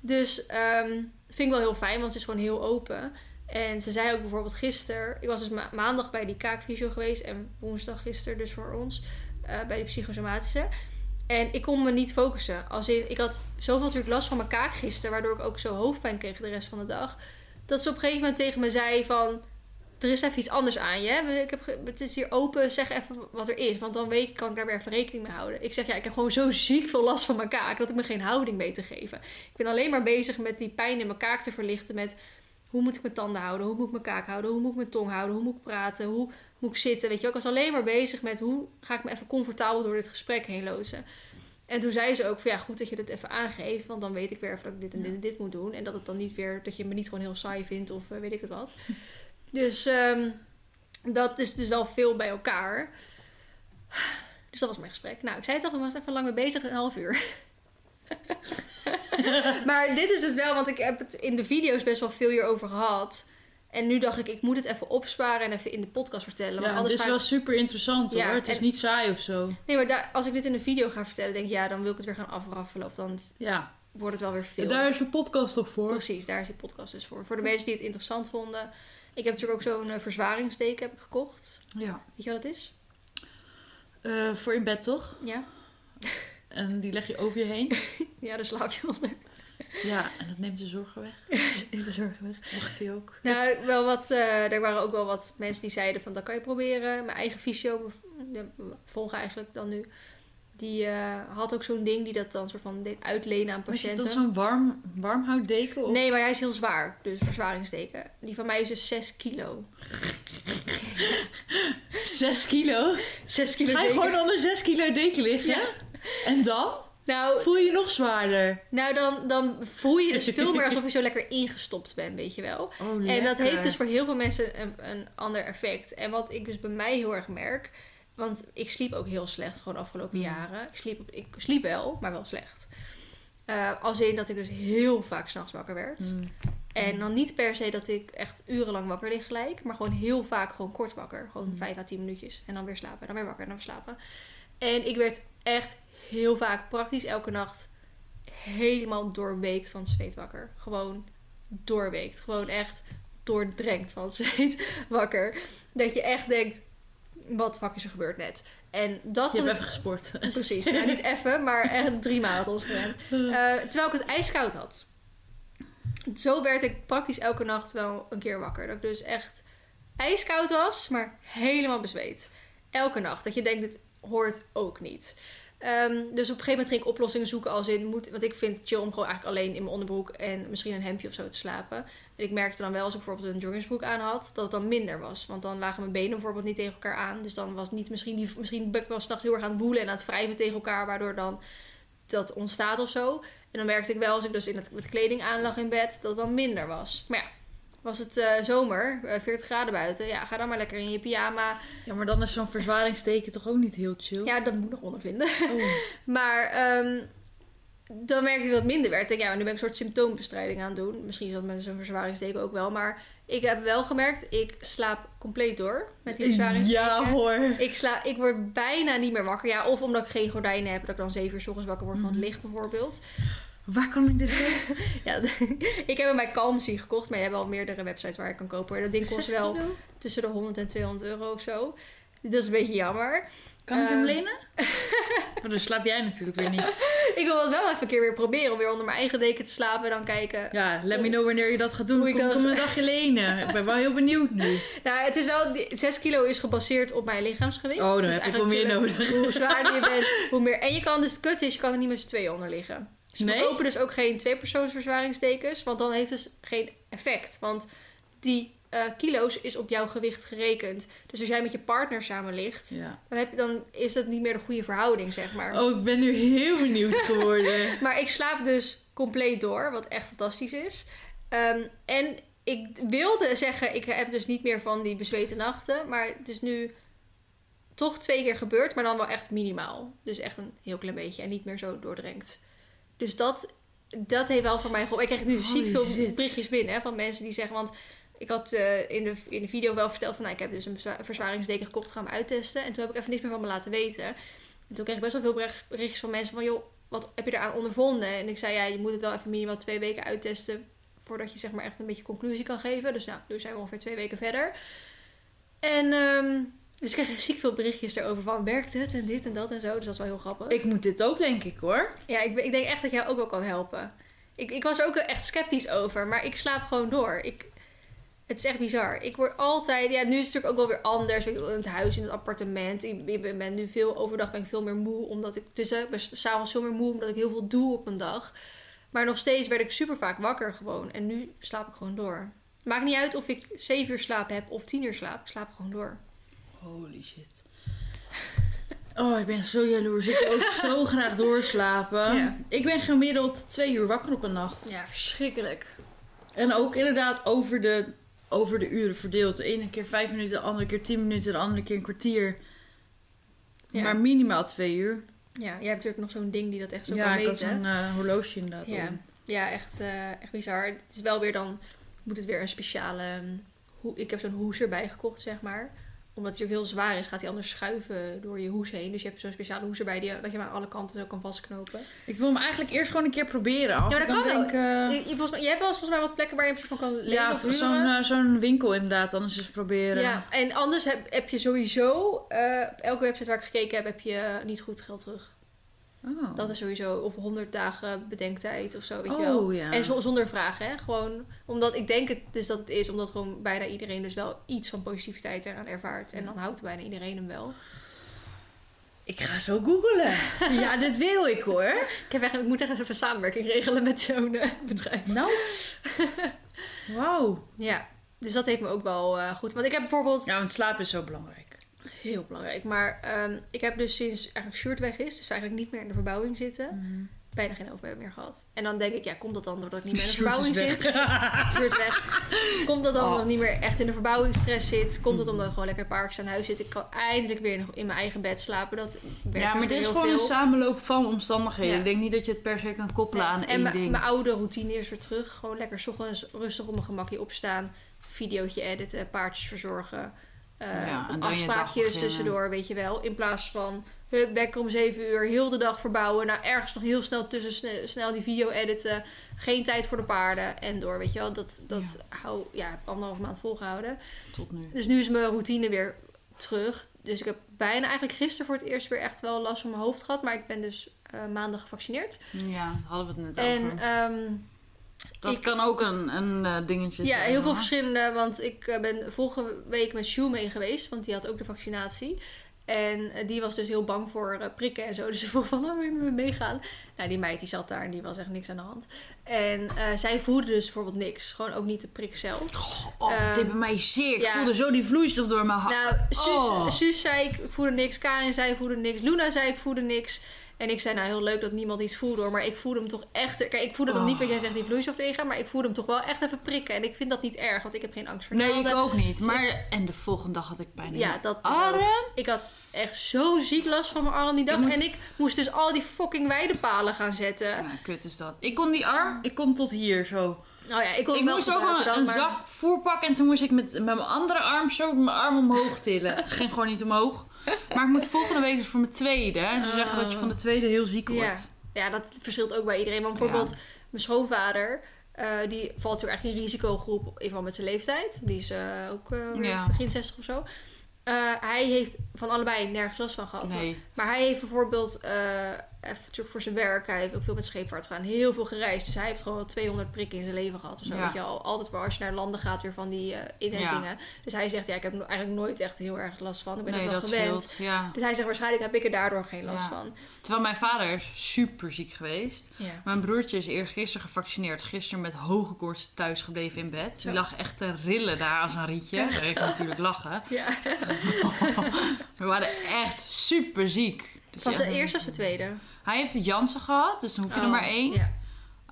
Dus ehm, vind ik wel heel fijn, want ze is gewoon heel open. En ze zei ook bijvoorbeeld gisteren... Ik was dus ma- maandag bij die kaakfysio geweest. En woensdag gisteren dus voor ons. eh, bij de psychosomatische. En ik kon me niet focussen. Als ik had zoveel natuurlijk last van mijn kaak gisteren. Waardoor ik ook zo hoofdpijn kreeg de rest van de dag. Dat ze op een gegeven moment tegen me zei van... Er is even iets anders aan je. Ik heb, het is hier open. Zeg even wat er is. Want dan weet, kan ik daar weer even rekening mee houden. Ik zeg ja, ik heb gewoon zo ziek veel last van mijn kaak. Dat ik me geen houding mee te geven. Ik ben alleen maar bezig met die pijn in mijn kaak te verlichten. Met hoe moet ik mijn tanden houden? Hoe moet ik mijn kaak houden? Hoe moet ik mijn tong houden? Hoe moet ik praten? Hoe moet ik zitten? Weet je, ik was alleen maar bezig met hoe ga ik me even comfortabel door dit gesprek heen loodsen. En toen zei ze ook van ja, goed dat je dit even aangeeft. Want dan weet ik weer even dat ik dit en dit en dit moet doen. En dat het dan niet weer, dat je me niet gewoon heel saai vindt of eh, weet ik het wat. Dus ehm, dat is dus wel veel bij elkaar. Dus dat was mijn gesprek. Nou, ik zei toch, ik was even lang mee bezig, een half uur. maar dit is dus wel, want ik heb het in de video's best wel veel hierover gehad. En nu dacht ik, ik moet het even opsparen en even in de podcast vertellen. Want Ja, het is ik- wel super interessant hoor. Ja, het is en- niet saai of zo. Nee, maar daar, als ik dit in een video ga vertellen, denk ik, ja, dan wil ik het weer gaan afraffelen. Of dan Ja, wordt het wel weer veel. daar is een podcast toch voor. Precies, daar is die podcast dus voor. Voor de mensen die het interessant vonden. Ik heb natuurlijk ook zo'n verzwaringsdeken heb ik gekocht. Ja. Weet je wat het is? Eh, voor in bed toch? Ja? En die leg je over je heen. Ja, daar slaap je onder. Ja, en dat neemt de zorgen weg. In de zorg. Mocht hij ook. Nou, wel wat, eh, er waren ook wel wat mensen die zeiden van, dat kan je proberen. Mijn eigen fysio, volgen eigenlijk dan nu. Die eh, had ook zo'n ding die dat dan soort van deed uitlenen aan Maar is patiënten. dan zo'n warm, warmhouddeken? Of? Nee, maar hij is heel zwaar. Dus verzwaringsdeken. Die van mij is dus 6 kilo. 6 kilo? 6 kilo Ga je deken. gewoon onder 6 kilo deken liggen? Ja. En dan? Nou, Voel je je nog zwaarder? nou dan, dan voel je dus veel meer alsof je zo lekker ingestopt bent, weet je wel. Oh, En dat heeft dus voor heel veel mensen een, een ander effect. En wat ik dus bij mij heel erg merk. Want ik sliep ook heel slecht gewoon de afgelopen Mm. jaren. Ik sliep, ik sliep wel, maar wel slecht. Eh, als in dat ik dus heel vaak s'nachts wakker werd. Mm. En dan niet per se dat ik echt urenlang wakker lig gelijk. Maar gewoon heel vaak gewoon kort wakker. Gewoon Mm. 5 à 10 minuutjes. En dan weer slapen. En dan weer wakker en dan weer slapen. En ik werd echt heel vaak, praktisch elke nacht, helemaal doorweekt van zweet wakker. Gewoon doorweekt. Gewoon echt doordrenkt van zweet wakker. Dat je echt denkt, wat fuck is er gebeurd net? En dat Je hebt even gesport. Precies. Nou, niet even, maar echt drie maanden. Eh, terwijl ik het ijskoud had. Zo werd ik praktisch elke nacht wel een keer wakker. Dat ik dus echt ijskoud was, maar helemaal bezweet. Elke nacht. Dat je denkt, dit hoort ook niet. Ehm, dus op een gegeven moment ging ik oplossingen zoeken als in... Moet, want ik vind het chill om gewoon eigenlijk alleen in mijn onderbroek... en misschien een hemdje of zo te slapen. En ik merkte dan wel als ik bijvoorbeeld een joggingsbroek aan had... dat het dan minder was. Want dan lagen mijn benen bijvoorbeeld niet tegen elkaar aan. Dus dan was niet misschien... Die, misschien ben ik wel s'nachts heel erg aan het woelen en aan het wrijven tegen elkaar... waardoor dan dat ontstaat of zo. En dan merkte ik wel als ik dus in het, met kleding aan lag in bed... dat het dan minder was. Maar ja, was het eh, zomer, eh, 40 graden buiten... ja, ga dan maar lekker in je pyjama. Ja, maar dan is zo'n verzwaringsteken toch ook niet heel chill? Ja, dat moet nog ondervinden. Oh. Maar ehm, dan merkte ik dat het minder werd. Ik denk, ja, nu ben ik een soort symptoombestrijding aan het doen. Misschien is dat met zo'n verzwaringsdeken ook wel. Maar ik heb wel gemerkt, ik slaap compleet door met die verzwaringsdeken. Ja hoor. Ik, sla, ik word bijna niet meer wakker. Ja, of omdat ik geen gordijnen heb, dat ik dan zeven uur s ochtends wakker word van het licht bijvoorbeeld. Waar kan ik dit kopen? Ja, ik heb hem bij Calmsy gekocht, maar je hebt wel meerdere websites waar je kan kopen. Dat ding kost wel kilo? tussen de 100 en 200 euro of zo. Dat is een beetje jammer. Kan ik hem Ehm. lenen? maar dan slaap jij natuurlijk weer niet. Ik wil het wel even een keer weer proberen om weer onder mijn eigen deken te slapen en dan kijken. Ja, let me know wanneer je dat gaat doen. Hoe kom ik dat- een dagje lenen. Ik ben wel heel benieuwd nu. Nou, het is wel, die- 6 kilo is gebaseerd op mijn lichaamsgewicht. Oh, dan Dus heb ik wel meer nodig. Hoe zwaarder je bent, hoe meer. En je kan dus, het kut is, je kan er niet met z'n tweeën onder liggen. Ze Nee? verkopen dus ook geen tweepersoonsverzwaringsdekens, want dan heeft het dus geen effect. Want die eh, kilo's is op jouw gewicht gerekend. Dus als jij met je partner samen ligt, Ja. dan, heb je, dan is dat niet meer de goede verhouding, zeg maar. Oh, ik ben nu heel benieuwd geworden. Maar ik slaap dus compleet door, wat echt fantastisch is. Ehm, en ik wilde zeggen, ik heb dus niet meer van die bezweten nachten. Maar het is nu toch twee keer gebeurd, maar dan wel echt minimaal. Dus echt een heel klein beetje en niet meer zo doordrenkt. Dus dat, dat heeft wel voor mij geholpen. Ik krijg nu ziek veel shit. berichtjes binnen hè, van mensen die zeggen... Want ik had eh, in, de, in de video wel verteld van... Nou, ik heb dus een verzwaringsdeken gekocht, ga hem uittesten. En toen heb ik even niks meer van me laten weten. En toen kreeg ik best wel veel bericht- berichtjes van mensen van... joh, wat heb je eraan ondervonden? En ik zei, ja, je moet het wel even minimaal twee weken uittesten... voordat je zeg maar echt een beetje conclusie kan geven. Dus nou, nu zijn we ongeveer twee weken verder. En ehm, dus ik kreeg ziek veel berichtjes erover van... werkt het en dit en dat en zo. Dus dat is wel heel grappig. Ik moet dit ook, denk ik hoor. Ja, ik, ik denk echt dat jou ook wel kan helpen. Ik, ik was er ook echt sceptisch over, maar ik slaap gewoon door. Ik, het is echt bizar. Ik word altijd... Ja, nu is het natuurlijk ook wel weer anders. In het huis, in het appartement. Ik, ik ben, nu veel... Overdag ben ik veel meer moe, omdat ik... Dus ik ben s'avonds veel meer moe, omdat ik heel veel doe op een dag. Maar nog steeds werd ik super vaak wakker gewoon. En nu slaap ik gewoon door. Maakt niet uit of ik 7 uur slaap heb of 10 uur slaap. Ik slaap gewoon door. Holy shit. Oh, ik ben zo jaloers. Ik wil ook zo graag doorslapen. Ja. Ik ben gemiddeld twee uur wakker op een nacht. Ja, verschrikkelijk. En ook inderdaad over de, over de uren verdeeld. De ene keer vijf minuten, de andere keer tien minuten, de andere keer een kwartier. Ja. Maar minimaal twee uur. Ja, jij hebt natuurlijk nog zo'n ding die dat echt zo ja, kan ik had weten. zo'n eh, horloge inderdaad Ja. om. Ja, echt, eh, echt bizar. Het is wel weer dan, moet het weer een speciale, hm, hoe, ik heb zo'n hoes erbij gekocht, zeg maar. Omdat hij ook heel zwaar is, gaat hij anders schuiven door je hoes heen. Dus je hebt zo'n speciale hoes erbij die, dat je hem aan alle kanten zo kan vastknopen. Ik wil hem eigenlijk eerst gewoon een keer proberen. Als Ja, ik dat dan kan denk, eh, Je, je, volgens mij, je hebt wel eens volgens mij wat plekken waar je hem soort van kan lenen ja, zo'n eh, zo'n winkel inderdaad. Anders eens proberen. Ja, en anders heb, heb je sowieso, eh, op elke website waar ik gekeken heb, heb je niet goed geld terug. Oh. Dat is sowieso, of 100 dagen bedenktijd of zo, weet je Oh, wel. ja. En zo- zonder vragen, hè. Gewoon, omdat ik denk het dus dat het is, omdat gewoon bijna iedereen dus wel iets van positiviteit eraan ervaart. En dan houdt bijna iedereen hem wel. Ik ga zo googelen. ja, dit wil ik hoor. Ik, heb echt, ik moet echt even samenwerking regelen met zo'n eh, bedrijf. Nou. Wauw. Ja, dus dat heeft me ook wel eh, goed. Want ik heb bijvoorbeeld, Ja, want slaap is zo belangrijk. Heel belangrijk, maar ehm, ik heb dus sinds eigenlijk Sjoerd weg is, dus we eigenlijk niet meer in de verbouwing zitten, Mhm. bijna geen overheid meer gehad. En dan denk ik, ja, komt dat dan doordat ik niet meer in de verbouwing zit? Sjoerd weg. Komt dat dan Oh. omdat ik niet meer echt in de verbouwingsstress zit? Komt dat omdat ik gewoon lekker keer aan huis zit? Ik kan eindelijk weer in- in mijn eigen bed slapen. Dat werkt Ja, maar dit is gewoon een samenloop van omstandigheden. Ja. Ik denk niet dat je het per se kan koppelen aan en één ding. mijn oude routine is weer terug. Gewoon lekker ochtends rustig op mijn gemakje opstaan. Videootje editen, paardjes verzorgen. Eh, Ja, en afspraakjes tussendoor, weet je wel. In plaats van wekker om 7 uur, heel de dag verbouwen. Nou, ergens nog heel snel tussen sne- snel die video editen. Geen tijd voor de paarden en door, weet je wel. Dat, dat hou, ja, anderhalf maand volgehouden. Tot nu. Dus nu is mijn routine weer terug. Dus ik heb bijna eigenlijk gisteren voor het eerst weer echt wel last van mijn hoofd gehad. Maar ik ben dus eh, maandag gevaccineerd. Ja, hadden we het net En over. Ehm, Dat ik- kan ook een, een eh, dingetje ja, zijn. heel veel hoor. verschillende. Want ik eh, ben vorige week met Sjoe mee geweest. Want die had ook de vaccinatie. En eh, die was dus heel bang voor prikken en zo. Dus ze vroeg van, oh, wil je met me meegaan? Nou, die meid die zat daar en die was echt niks aan de hand. En zij voelde dus bijvoorbeeld niks. Gewoon ook niet de prik zelf. Oh, Ehm, deed bij mij zeer. Ik ja. voelde zo die vloeistof door mijn hart. Nou, Suus, Oh. Suus zei ik voelde niks. Karin zei ik voelde niks. Luna zei ik voelde niks. En ik zei nou heel leuk dat niemand iets voelde hoor. Maar ik voelde hem toch echt... Kijk, ik voelde dan niet wat jij zegt die vloeistof tegengaan. Maar ik voelde hem toch wel echt even prikken. En ik vind dat niet erg. Want ik heb geen angst voor Nee, naalden. ik ook niet. Dus Maar, en de volgende dag had ik bijna Ja, dat arm. Ik had echt zo ziek last van mijn arm die dag. Ik moest- En ik moest dus al die fucking weidepalen gaan zetten. Ja, kut is dat. Ik kon die arm, ik kon tot hier zo. Nou ja, ik kon Ik hem wel moest ook een, dan, een maar- zak voer pakken en toen moest ik met, met mijn andere arm zo mijn arm omhoog tillen. Het ging gewoon niet omhoog. Maar ik moet volgende week dus voor mijn tweede. En ze zeggen dat je van de tweede heel ziek wordt. Ja, dat verschilt ook bij iedereen. Want bijvoorbeeld mijn schoonvader, eh, die valt natuurlijk echt in risicogroep, in ieder geval met zijn leeftijd. Die is eh, ook eh, Ja. begin 60 of zo. Hij heeft van allebei nergens last van gehad. Nee. Maar hij heeft bijvoorbeeld, natuurlijk voor zijn werk, hij heeft ook veel met scheepvaart gedaan, heel veel gereisd. Dus hij heeft gewoon 200 prikken in zijn leven gehad of zo. Ja. Weet je al. Altijd wel als je naar landen gaat weer van die eh inentingen. Dus hij zegt, ja, ik heb eigenlijk nooit echt heel erg last van. Ik ben Nee, er wel gewend. Ja. Dus hij zegt, waarschijnlijk heb ik er daardoor geen last van. Terwijl mijn vader is super ziek geweest. Mijn broertje is eergisteren gevaccineerd. Gisteren met hoge koorts thuis gebleven in bed. Die lag echt te rillen daar als een rietje. Echt? Ik natuurlijk lachen. Ja. We waren echt super ziek. Dus Was de eerste of de tweede? Hij heeft het Jansen gehad, dus dan hoef je er Oh, maar één.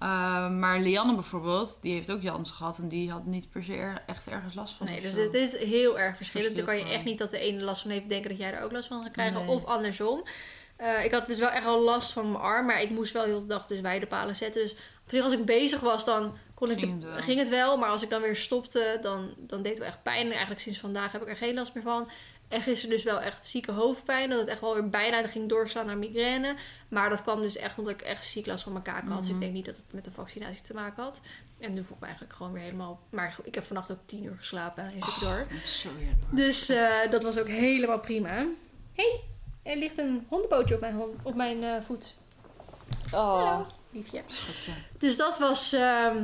Uh, maar Lianne bijvoorbeeld, die heeft ook Jansen gehad. En die had niet per se er- echt ergens last van. Nee, dus het is heel erg verschillend. Dan kan je echt niet dat de ene last van heeft denken dat jij er ook last van gaat krijgen. Nee. Of andersom. Eh, ik had dus wel echt al last van mijn arm. Maar ik moest wel heel de dag dus weidepalen zetten. Dus als ik bezig was dan kon ik Ging de- het wel. ging het wel. Maar als ik dan weer stopte, dan, dan deed het wel echt pijn. En eigenlijk sinds vandaag heb ik er geen last meer van. En gisteren dus wel echt zieke hoofdpijn. Dat het echt wel weer bijna ging doorslaan naar migraine. Maar dat kwam dus echt omdat ik echt ziek last van mijn kaken had. Dus ik Mhm. denk niet dat het met de vaccinatie te maken had. En nu voel ik me eigenlijk gewoon weer helemaal... Maar ik heb vannacht ook tien uur geslapen. En dan is ik door. Dus eh, dat was ook helemaal prima. hey, er ligt een hondenpootje op mijn, op mijn eh, voet. Hallo, liefje. Schatje. Dus dat was ehm,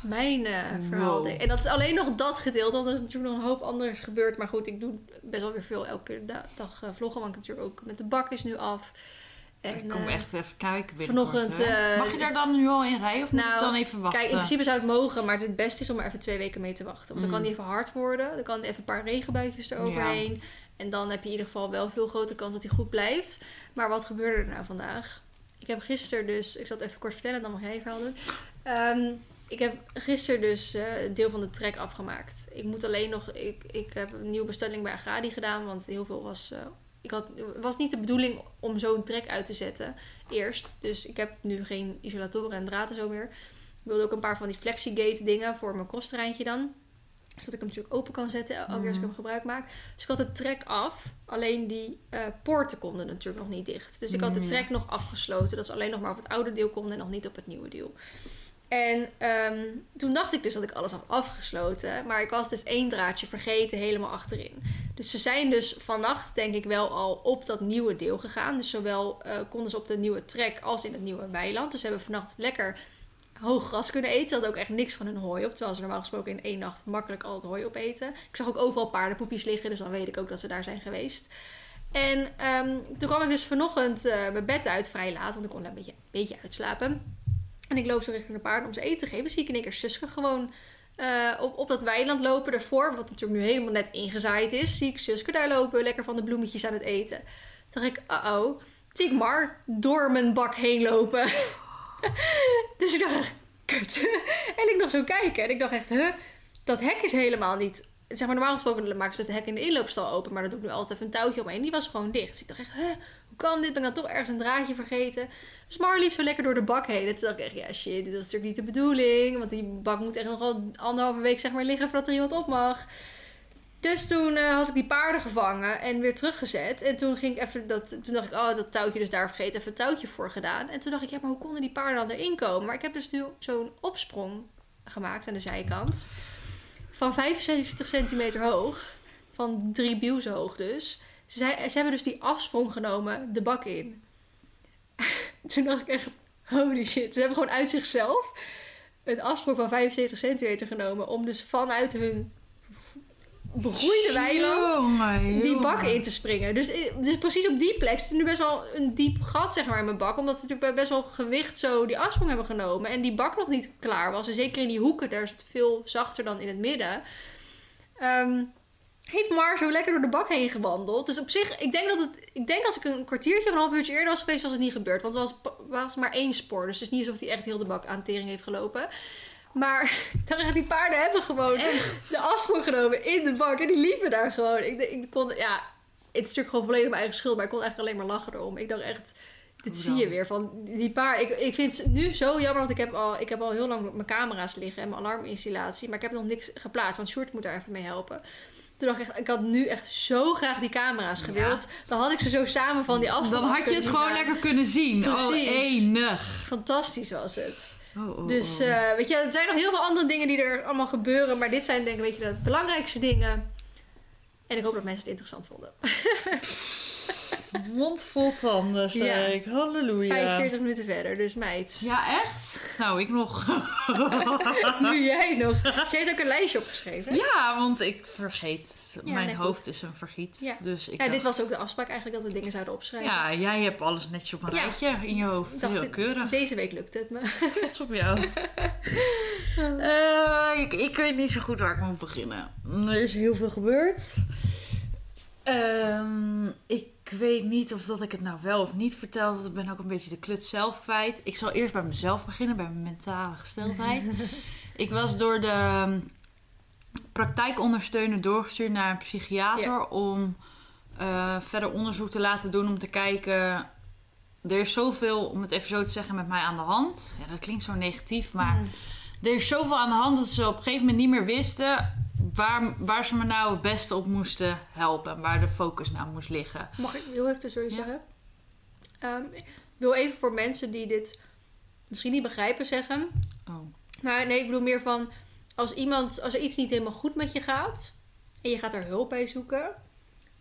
mijn eh, verhaal. Wow. En dat is alleen nog dat gedeelte, want er is natuurlijk nog een hoop anders gebeurd. Maar goed, ik doe best wel weer veel elke da- dag eh, vloggen, want natuurlijk ook met de bak is nu af. En, ik kom eh, echt even kijken vanochtend, Mag je daar dan nu al in rijden of moet Nou, het dan even wachten? Kijk, in principe zou het mogen, maar het beste is om er even twee weken mee te wachten. Want dan Mm. kan die even hard worden. Dan kan even een paar regenbuitjes eroverheen. En dan heb je in ieder geval wel veel grote kans dat hij goed blijft. Maar wat gebeurde er nou vandaag? Ik heb gisteren dus... Ik zal het even kort vertellen, dan mag jij even houden. Ik heb gisteren dus eh, een deel van de trek afgemaakt. Ik moet alleen nog... Ik, ik heb een nieuwe bestelling bij Agradi gedaan. Want heel veel was... eh, ik had, het was niet de bedoeling om zo'n trek uit te zetten. Eerst. Dus ik heb nu geen isolatoren en draad en zo meer. Ik wilde ook een paar van die flexigate dingen voor mijn crosstreintje dan. Zodat ik hem natuurlijk open kan zetten elke keer als ik Mhm. hem gebruik maak. Dus ik had de trek af. Alleen die eh, poorten konden natuurlijk nog niet dicht. Dus ik had de Mm, trek nog afgesloten. Dat ze alleen nog maar op het oude deel konden en nog niet op het nieuwe deel. En ehm, toen dacht ik dus dat ik alles had afgesloten. Maar ik was dus één draadje vergeten helemaal achterin. Dus ze zijn dus vannacht denk ik wel al op dat nieuwe deel gegaan. Dus zowel eh, konden ze op de nieuwe trek als in het nieuwe weiland. Dus ze hebben vannacht lekker hoog gras kunnen eten. Ze hadden ook echt niks van hun hooi op. Terwijl ze normaal gesproken in één nacht makkelijk al het hooi opeten. Ik zag ook overal paardenpoepjes liggen. Dus dan weet ik ook dat ze daar zijn geweest. En ehm, toen kwam ik dus vanochtend eh, mijn bed uit vrij laat. Want ik kon een beetje, een beetje uitslapen. En ik loop zo richting de paarden om ze eten te geven. Zie ik in één keer Suske gewoon eh, op, op dat weiland lopen ervoor. Wat natuurlijk nu helemaal net ingezaaid is. Zie ik Suske daar lopen. Lekker van de bloemetjes aan het eten. Toen dacht ik, uh-oh. Zie ik Mar door mijn bak heen lopen. dus ik dacht kut. en ik nog zo kijken. En ik dacht echt, huh? Dat hek is helemaal niet... Zeg maar, normaal gesproken maken ze het hek in de inloopstal open. Maar dat doe ik nu altijd even een touwtje omheen. Die was gewoon dicht. Dus ik dacht echt, huh? Hoe kan dit? Ben ik dan toch ergens een draadje vergeten? Dus Mar liep zo lekker door de bak heen. En toen dacht ik echt, ja shit, dit is natuurlijk niet de bedoeling. Want die bak moet echt nog wel anderhalve week zeg maar liggen voordat er iemand op mag. Dus toen eh, had ik die paarden gevangen en weer teruggezet. En toen ging ik even dat. Toen dacht ik, oh, dat touwtje dus daar vergeten. Even een touwtje voor gedaan. En toen dacht ik, ja, maar hoe konden die paarden dan erin komen? Maar ik heb dus nu zo'n opsprong gemaakt aan de zijkant. Van 75 centimeter hoog. Van drie bieuzen hoog dus. Ze, zei- ze hebben dus die afsprong genomen de bak in. toen dacht ik echt, holy shit. Ze hebben gewoon uit zichzelf een afsprong van 75 centimeter genomen. Om dus vanuit hun begroeide weiland Jongen, die bak in te springen. Dus, dus precies op die plek zit nu best wel een diep gat zeg maar, in mijn bak. Omdat ze natuurlijk bij best wel gewicht zo die afsprong hebben genomen. En die bak nog niet klaar was. En zeker in die hoeken, daar is het veel zachter dan in het midden. Ehm, heeft Mar zo lekker door de bak heen gewandeld. Dus op zich, ik denk dat het. Ik denk als ik een kwartiertje of een half uurtje eerder was geweest, was het niet gebeurd. Want het was, was maar één spoor. Dus het is niet alsof hij echt heel de bak aan tering heeft gelopen. Maar echt, die paarden hebben gewoon de afsprong genomen in de bak. En die liepen daar gewoon. Ik, ik kon, ja, het is natuurlijk gewoon volledig mijn eigen schuld. Maar ik kon echt alleen maar lachen erom. Ik dacht echt, dit zie je weer. Van die paar. Ik, ik vind het nu zo jammer, want ik heb, al, ik heb al heel lang mijn camera's liggen en mijn alarminstallatie. Maar ik heb nog niks geplaatst, want Short moet daar even mee helpen. Toen dacht ik echt, ik had nu echt zo graag die camera's gewild. Dan had ik ze zo samen van die afstand. Dan had je het gewoon lekker kunnen zien. Oh, Precies. Oh, enig. Fantastisch was het. Oh, oh, dus uh, weet je, er zijn nog heel veel andere dingen die er allemaal gebeuren. Maar dit zijn denk ik weet je, de belangrijkste dingen. En ik hoop dat mensen het interessant vonden. Mond vol tanden, zeg ik. Halleluja. 45 minuten verder, dus meid. Ja, echt? Nou, ik nog. nu jij nog. Ze heeft ook een lijstje opgeschreven. Ja, want ik vergeet. Mijn hoofd is een vergiet. Ja, dus ik ja dit was ook de afspraak eigenlijk dat we dingen zouden opschrijven. Ja, jij hebt alles netjes op een rijtje in je hoofd. Heel keurig. Deze week lukt het me. Trots op jou. uh, ik, ik weet niet zo goed waar ik moet beginnen. Er is heel veel gebeurd. Um, ik weet niet of dat ik het nou wel of niet verteld. Ik ben ook een beetje de kluts zelf kwijt. Ik zal eerst bij mezelf beginnen, bij mijn mentale gesteldheid. ik was door de ehm, praktijkondersteuner doorgestuurd naar een psychiater om uh, verder onderzoek te laten doen om te kijken. Er is zoveel, om het even zo te zeggen, met mij aan de hand. Ja, dat klinkt zo negatief, maar mm. er is zoveel aan de hand dat ze op een gegeven moment niet meer wisten waar, waar ze me nou het beste op moesten helpen. En waar de focus nou moest liggen. Mag ik heel even zo zeggen? Um, ik wil even voor mensen die dit misschien niet begrijpen zeggen. Oh. Maar nee, ik bedoel meer van... Als, iemand, als er iets niet helemaal goed met je gaat... en je gaat er hulp bij zoeken...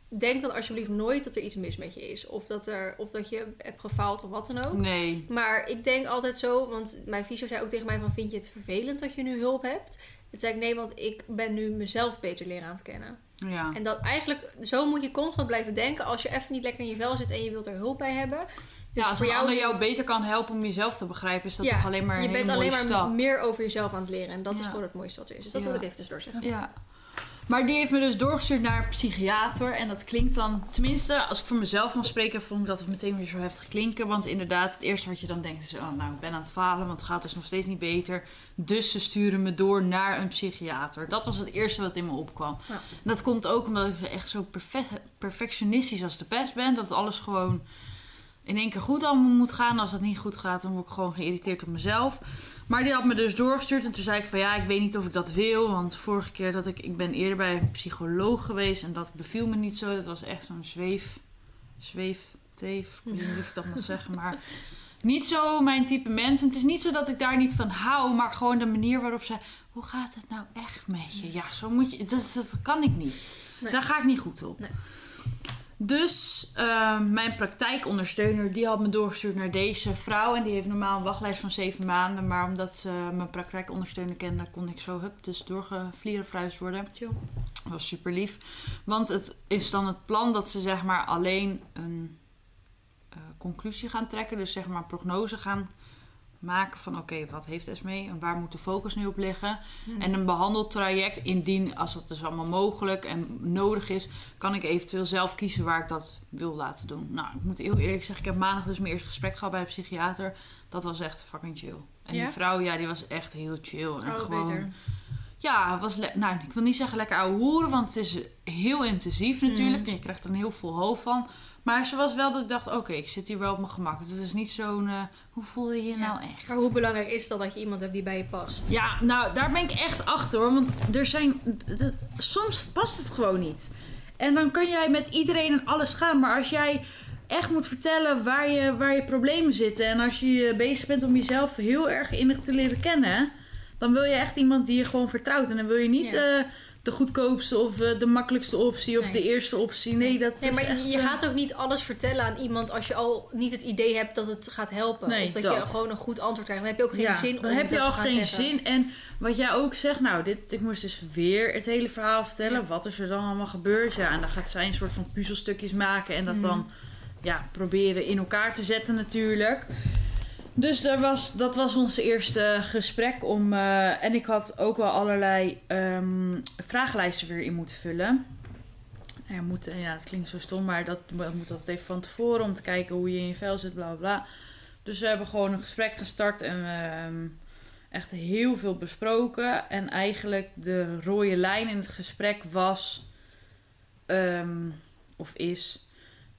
denk dan alsjeblieft nooit dat er iets mis met je is. Of dat, er, of dat je hebt gefaald of wat dan ook. Nee. Maar ik denk altijd zo... want mijn fysio zei ook tegen mij van... vind je het vervelend dat je nu hulp hebt? Het zei ik nee, want ik ben nu mezelf beter leren aan het kennen. Ja. En dat eigenlijk, zo moet je constant blijven denken. Als je even niet lekker in je vel zit en je wilt er hulp bij hebben. Dus ja, als een ander jou beter kan helpen om jezelf te begrijpen, is dat toch alleen maar een Je bent alleen maar meer over jezelf aan het leren. En dat is gewoon het mooiste wat er is. Dus dat wil ik even tussendoor zeggen. Ja. Maar die heeft me dus doorgestuurd naar een psychiater. En dat klinkt dan, tenminste, als ik voor mezelf mag spreken, vond ik dat meteen weer zo heftig klinken. Want inderdaad, het eerste wat je dan denkt is: oh, nou, ik ben aan het falen, want het gaat dus nog steeds niet beter. Dus ze sturen me door naar een psychiater. Dat was het eerste wat in me opkwam. Ja. En dat komt ook omdat ik echt zo perfectionistisch als de pest ben. Dat alles gewoon in één keer goed allemaal moet gaan. Als dat niet goed gaat, dan word ik gewoon geïrriteerd op mezelf. Maar die had me dus doorgestuurd. En toen zei ik van ja, ik weet niet of ik dat wil. Want vorige keer dat ik... Ik ben eerder bij een psycholoog geweest. En dat beviel me niet zo. Dat was echt zo'n zweef... Zweefteef. Ik weet niet of ik dat mag zeggen. Maar niet zo mijn type mens. En het is niet zo dat ik daar niet van hou. Maar gewoon de manier waarop ze... Hoe gaat het nou echt met je? Ja, zo moet je... Dat, dat kan ik niet. Daar ga ik niet goed op. Nee. Dus uh, mijn praktijkondersteuner die had me doorgestuurd naar deze vrouw. En die heeft normaal een wachtlijst van zeven maanden. Maar omdat ze mijn praktijkondersteuner kende, kon ik zo hup, dus doorgevlierenfruist worden. Dat was super lief. Want het is dan het plan dat ze zeg maar alleen een uh, conclusie gaan trekken. Dus zeg maar prognose gaan maken van oké, wat heeft Esme en waar moet de focus nu op liggen? Hmm. En een behandeltraject, indien als dat dus allemaal mogelijk en nodig is, kan ik eventueel zelf kiezen waar ik dat wil laten doen. Nou, ik moet heel eerlijk zeggen, ik heb maandag dus mijn eerste gesprek gehad bij een psychiater. Dat was echt fucking chill. En die vrouw, ja, die was echt heel chill. En oh, gewoon, beter. Ja, was nou, ik wil niet zeggen lekker ouwe hoeren, want het is heel intensief natuurlijk. Hmm. En je krijgt er een heel vol hoofd van. Maar ze was wel dat ik dacht, oké, ik zit hier wel op mijn gemak. Het is niet zo'n, uh, hoe voel je je nou echt? Maar hoe belangrijk is dat dat je iemand hebt die bij je past? Ja, nou, daar ben ik echt achter hoor. Want er zijn, dat, soms past het gewoon niet. En dan kan jij met iedereen en alles gaan. Maar als jij echt moet vertellen waar je, waar je problemen zitten. En als je bezig bent om jezelf heel erg innig te leren kennen. Dan wil je echt iemand die je gewoon vertrouwt. En dan wil je niet... Ja. Uh, de goedkoopste of eh, de makkelijkste optie of de eerste optie. Nee, dat nee, maar je, eh, gaat ook niet alles vertellen aan iemand als je al niet het idee hebt dat het gaat helpen. Nee, of dat, je gewoon een goed antwoord krijgt. Dan heb je ook geen zin dan heb je al geen zin. En wat jij ook zegt, nou, dit, ik moest dus weer het hele verhaal vertellen. Wat is er dan allemaal gebeurd? Ja, en dan gaat zij een soort van puzzelstukjes maken en dat mhm. dan ja, proberen in elkaar te zetten natuurlijk. Dus daar was, dat was ons eerste gesprek om. Uh, en ik had ook wel allerlei um, vragenlijsten weer in moeten vullen. Ja, moet, ja, dat klinkt zo stom, maar dat moet altijd even van tevoren om te kijken hoe je in je vel zit, bla bla. Dus we hebben gewoon een gesprek gestart en ehm, echt heel veel besproken. En eigenlijk de rode lijn in het gesprek was, ehm, of is,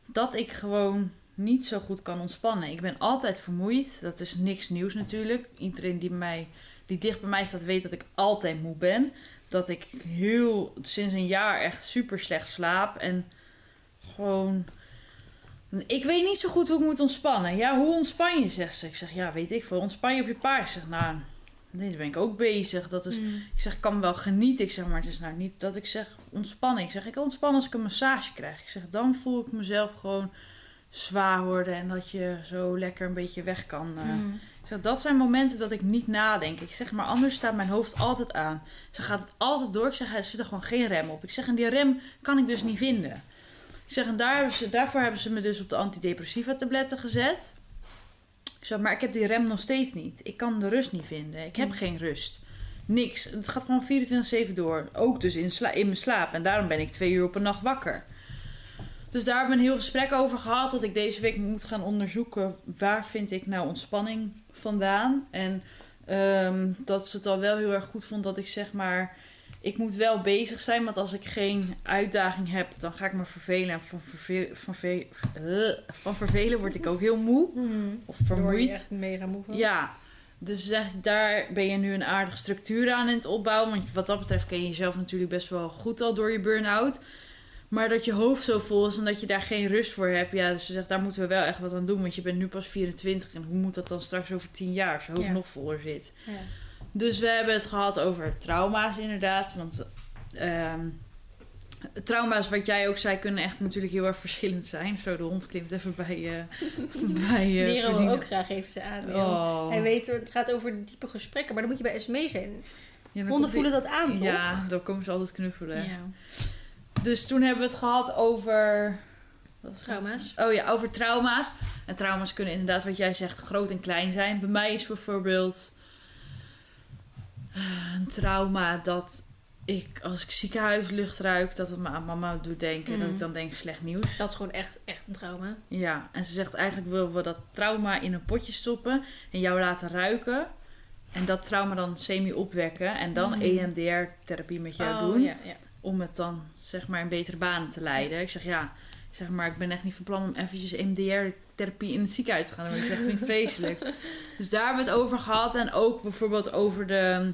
dat ik gewoon niet zo goed kan ontspannen. Ik ben altijd vermoeid. Dat is niks nieuws natuurlijk. Iedereen die, mij, die dicht bij mij staat weet dat ik altijd moe ben. Dat ik heel sinds een jaar echt super slecht slaap. En gewoon. Ik weet niet zo goed hoe ik moet ontspannen. Ja, hoe ontspan je, zegt ze. Ik zeg, ja, weet ik veel. Ontspan je op je paard? Ik zeg, nou, nee, daar ben ik ook bezig. Dat is, Mm. Ik zeg, ik kan wel genieten. Ik zeg, maar het is nou niet dat ik zeg ontspannen. Ik zeg, ik ontspan als ik een massage krijg. Ik zeg, dan voel ik mezelf gewoon zwaar worden. En dat je zo lekker een beetje weg kan. eh. Mm. Ik zeg, dat zijn momenten dat ik niet nadenk. Ik zeg, maar anders staat mijn hoofd altijd aan. Ze gaat het altijd door. Ik zeg, er zit er gewoon geen rem op. Ik zeg, en die rem kan ik dus niet vinden. Ik zeg, en daar hebben ze, daarvoor hebben ze me dus op de antidepressiva tabletten gezet. Ik zeg, maar ik heb die rem nog steeds niet. Ik kan de rust niet vinden. Ik heb Mm. geen rust. Niks. Het gaat gewoon 24-7 door. Ook dus in, sla- in mijn slaap. En daarom ben ik twee uur op een nacht wakker. Dus daar hebben we een heel gesprek over gehad. Dat ik deze week moet gaan onderzoeken waar vind ik nou ontspanning vandaan. En ehm, dat ze het al wel heel erg goed vond dat ik zeg maar... Ik moet wel bezig zijn, want als ik geen uitdaging heb, dan ga ik me vervelen. En van, verve van, eh, van vervelen word ik ook heel moe Mm. of vermoeid. echt mega moe van. Ja, dus zeg, daar ben je nu een aardige structuur aan in het opbouwen. Want wat dat betreft ken je jezelf natuurlijk best wel goed al door je burn-out. Maar dat je hoofd zo vol is en dat je daar geen rust voor hebt. Ja, dus ze zegt, daar moeten we wel echt wat aan doen. Want je bent nu pas 24 en hoe moet dat dan straks over 10 jaar als je hoofd Ja. nog voller zit. Ja. Dus we hebben het gehad over trauma's inderdaad. Want ehm, trauma's, wat jij ook zei, kunnen echt natuurlijk heel erg verschillend zijn. Zo, de hond klimt even bij, eh bij Verdiener. ook graag even ze aan. Oh. Hij weet, het gaat over diepe gesprekken, maar dan moet je bij SME zijn. Ja, Honden die- voelen dat aan, toch? Ja, dan komen ze altijd knuffelen. Ja. Dus toen hebben we het gehad over... wat was het? Trauma's. Oh ja, over trauma's. En trauma's kunnen inderdaad, wat jij zegt, groot en klein zijn. Bij mij is bijvoorbeeld eh, een trauma dat ik, als ik ziekenhuislucht ruik, dat het me aan mama doet denken. Dat ik dan denk, slecht nieuws. Dat is gewoon echt, echt een trauma. Ja, en ze zegt eigenlijk willen we dat trauma in een potje stoppen en jou laten ruiken. En dat trauma dan semi-opwekken en dan Mm. EMDR-therapie met jou oh, doen Ja, ja. Om het dan zeg maar in betere banen te leiden. Ik zeg ja, ik zeg maar ik ben echt niet van plan om eventjes MDR-therapie in het ziekenhuis te gaan doen. Ik zeg vind ik vreselijk. Dus daar hebben we het over gehad en ook bijvoorbeeld over de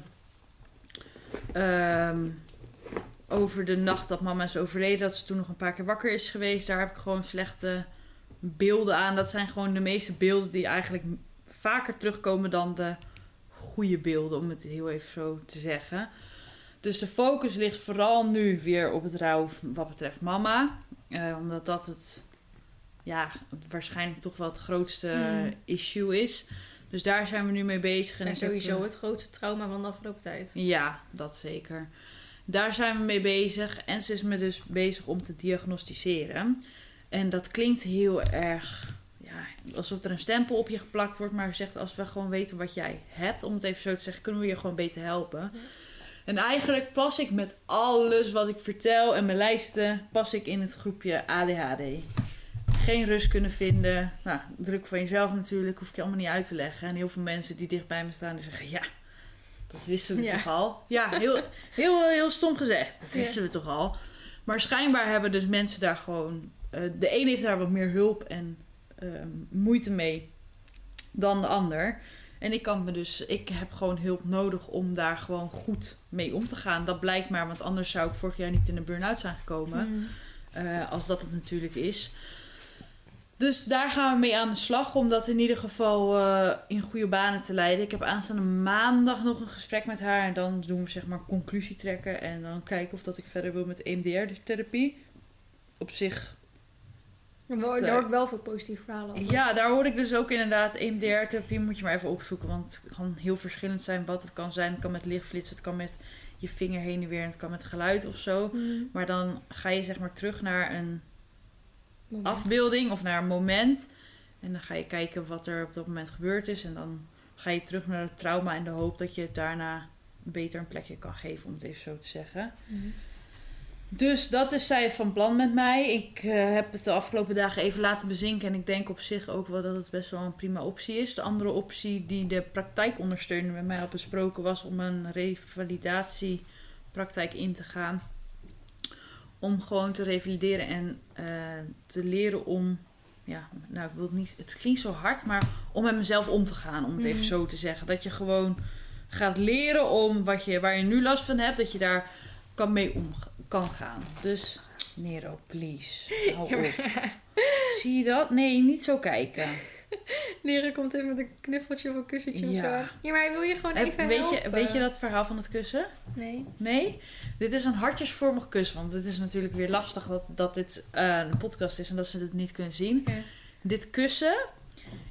ehm, over de nacht dat mama is overleden, dat ze toen nog een paar keer wakker is geweest. Daar heb ik gewoon slechte beelden aan. Dat zijn gewoon de meeste beelden die eigenlijk vaker terugkomen dan de goede beelden, om het heel even zo te zeggen. Dus de focus ligt vooral nu weer op het rouw wat betreft mama. Eh, omdat dat het, ja, waarschijnlijk toch wel het grootste Hmm. issue is. Dus daar zijn we nu mee bezig. En, sowieso eh, het grootste trauma van de afgelopen tijd. Ja, dat zeker. Daar zijn we mee bezig. En ze is me dus bezig om te diagnosticeren. En dat klinkt heel erg ja, alsof er een stempel op je geplakt wordt. Maar ze zegt, als we gewoon weten wat jij hebt, om het even zo te zeggen, kunnen we je gewoon beter helpen. Ja. En eigenlijk pas ik met alles wat ik vertel en mijn lijsten, pas ik in het groepje ADHD. Geen rust kunnen vinden. Nou, druk van jezelf natuurlijk, hoef ik je allemaal niet uit te leggen. En heel veel mensen die dicht bij me staan, die zeggen, ja, dat wisten we Ja. toch al. Ja, heel, heel, heel stom gezegd. Dat Ja. wisten we toch al. Maar schijnbaar hebben dus mensen daar gewoon... eh, de een heeft daar wat meer hulp en ehm, moeite mee dan de ander. En ik kan me dus... Ik heb gewoon hulp nodig om daar gewoon goed mee om te gaan. Dat blijkt maar, want anders zou ik vorig jaar niet in de burn-out zijn gekomen. Mm. Eh, als dat het natuurlijk is. Dus daar gaan we mee aan de slag om dat in ieder geval eh, in goede banen te leiden. Ik heb aanstaande maandag nog een gesprek met haar. En dan doen we zeg maar conclusie trekken. En dan kijken of dat ik verder wil met EMDR-therapie. Op zich, Daar hoor- daar hoor ik wel veel positieve verhalen over. ja, daar hoor ik dus ook inderdaad. EMDR-therapie moet je maar even opzoeken. Want het kan heel verschillend zijn wat het kan zijn. Het kan met lichtflits, het kan met je vinger heen en weer. En het kan met geluid of zo. Mm. Maar dan ga je zeg maar terug naar een Moment. afbeelding of naar een moment. En dan ga je kijken wat er op dat moment gebeurd is. En dan ga je terug naar het trauma in de hoop dat je het daarna beter een plekje kan geven, om het even zo te zeggen. Mm. Dus dat is zij van plan met mij. Ik eh, heb het de afgelopen dagen even laten bezinken. En ik denk op zich ook wel dat het best wel een prima optie is. De andere optie die de praktijkondersteuner met mij had besproken was om een revalidatiepraktijk in te gaan. Om gewoon te revalideren en eh, te leren om. Ja, nou, ik wil het niet. Het klinkt zo hard, maar om met mezelf om te gaan. Om het even Mhm. zo te zeggen. Dat je gewoon gaat leren om wat je, waar je nu last van hebt, dat je daar kan mee om kan gaan. Dus Nero, please. Hou Ja, op. Zie je dat? Nee, niet zo kijken. Leren komt even met een knuffeltje of een kussentje Ja. of zo. Ja, maar wil je gewoon Heb- even weet, je, helpen? weet je dat verhaal van het kussen? Nee. Nee? Dit is een hartjesvormig kussen. Want het is natuurlijk weer lastig dat, dat dit eh, een podcast is en dat ze het niet kunnen zien. Ja. Dit kussen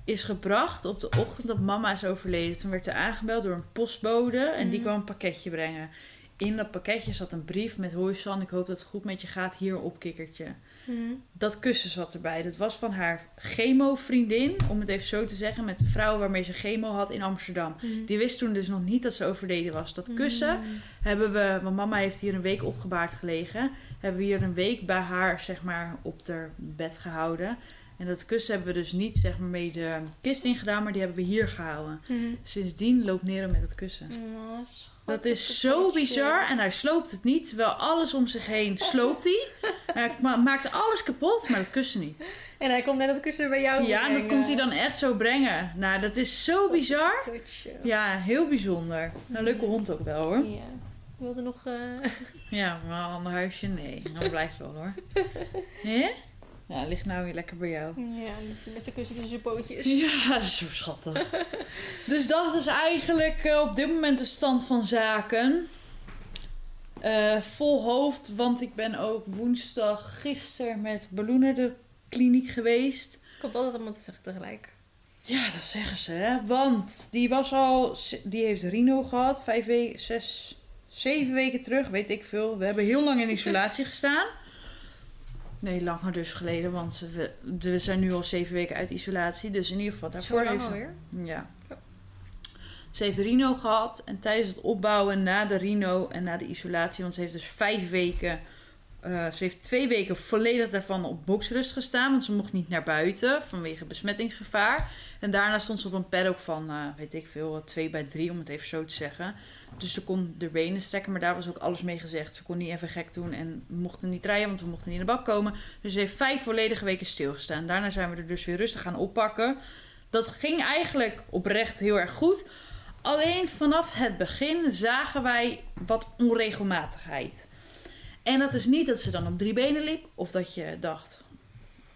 is gebracht op de ochtend dat mama is overleden. Toen werd er aangebeld door een postbode en die Mhm. kwam een pakketje brengen. In dat pakketje zat een brief met hoi San, ik hoop dat het goed met je gaat, hier op kikkertje. Mhm. Dat kussen zat erbij. Dat was van haar chemo-vriendin, om het even zo te zeggen, met de vrouw waarmee ze chemo had in Amsterdam. Mhm. Die wist toen dus nog niet dat ze overleden was. Dat kussen Mhm. hebben we, want mama heeft hier een week opgebaard gelegen, hebben we hier een week bij haar, zeg maar, op haar bed gehouden. En dat kussen hebben we dus niet, zeg maar, mee de kist ingedaan, maar die hebben we hier gehouden. Sindsdien loopt Nero met het kussen. Oh, Dat is zo bizar en hij sloopt het niet, terwijl alles om zich heen sloopt hij. Hij ma- maakt alles kapot, maar dat kussen niet. En hij komt net dat kussen bij jou Ja, en dat komt hij dan echt zo brengen. Nou, dat is zo bizar. Ja, heel bijzonder. Een leuke hond ook wel hoor. Ja. Wilde nog... eh, Ja, maar een ander huisje, nee. Dat blijft wel hoor. Hè? Ja, ligt nou weer lekker bij jou. Ja, met zijn kussen tussen zijn pootjes. Ja, zo schattig. dus dat is eigenlijk eh, op dit moment de stand van zaken. Eh, vol hoofd, want ik ben ook woensdag gisteren met Balloenen de kliniek geweest. Komt altijd allemaal te zeggen tegelijk. Ja, dat zeggen ze, hè. Want die was al... Die heeft Rino gehad. Vijf weken, zes, zeven weken terug. Weet ik veel. We hebben heel lang in isolatie gestaan. Nee, langer dus geleden. Want we, we zijn nu al zeven weken uit isolatie. Dus in ieder geval daarvoor Zo lang even... alweer? Ja. Ja. Ze heeft Rino gehad. En tijdens het opbouwen na de Rino en na de isolatie... Want ze heeft dus vijf weken... eh, ze heeft twee weken volledig daarvan op boksrust gestaan. Want ze mocht niet naar buiten vanwege besmettingsgevaar. En daarna stond ze op een paddock van, eh, weet ik veel, 2 bij 3 om het even zo te zeggen. Dus ze kon de benen strekken, maar daar was ook alles mee gezegd. Ze kon niet even gek doen en mochten niet rijden, want we mochten niet in de bak komen. Dus ze heeft vijf volledige weken stilgestaan. Daarna zijn we er dus weer rustig gaan oppakken. Dat ging eigenlijk oprecht heel erg goed. Alleen vanaf het begin zagen wij wat onregelmatigheid. En dat is niet dat ze dan op drie benen liep, of dat je dacht,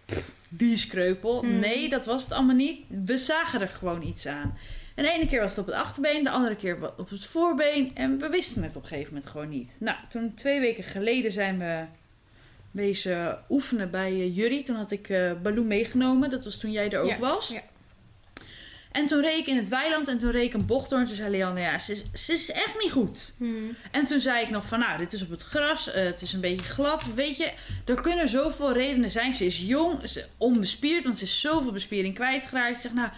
"Pff, die is kreupel. Hmm. Nee, dat was het allemaal niet. We zagen er gewoon iets aan. En de ene keer was het op het achterbeen, de andere keer op het voorbeen. En we wisten het op een gegeven moment gewoon niet. Nou, toen twee weken geleden zijn we wezen oefenen bij uh, Jury. Toen had ik uh, Baloo meegenomen. Dat was toen jij er ook Ja, was. ja. En toen reed ik in het weiland en toen reed ik een bocht door. En toen zei Leanne, ja, ze is, ze is echt niet goed. Hmm. En toen zei ik nog van, nou, dit is op het gras, eh, het is een beetje glad. Weet je, er kunnen zoveel redenen zijn. Ze is jong, ze onbespierd, want ze is zoveel bespiering kwijtgeraakt. Ik zeg, nou,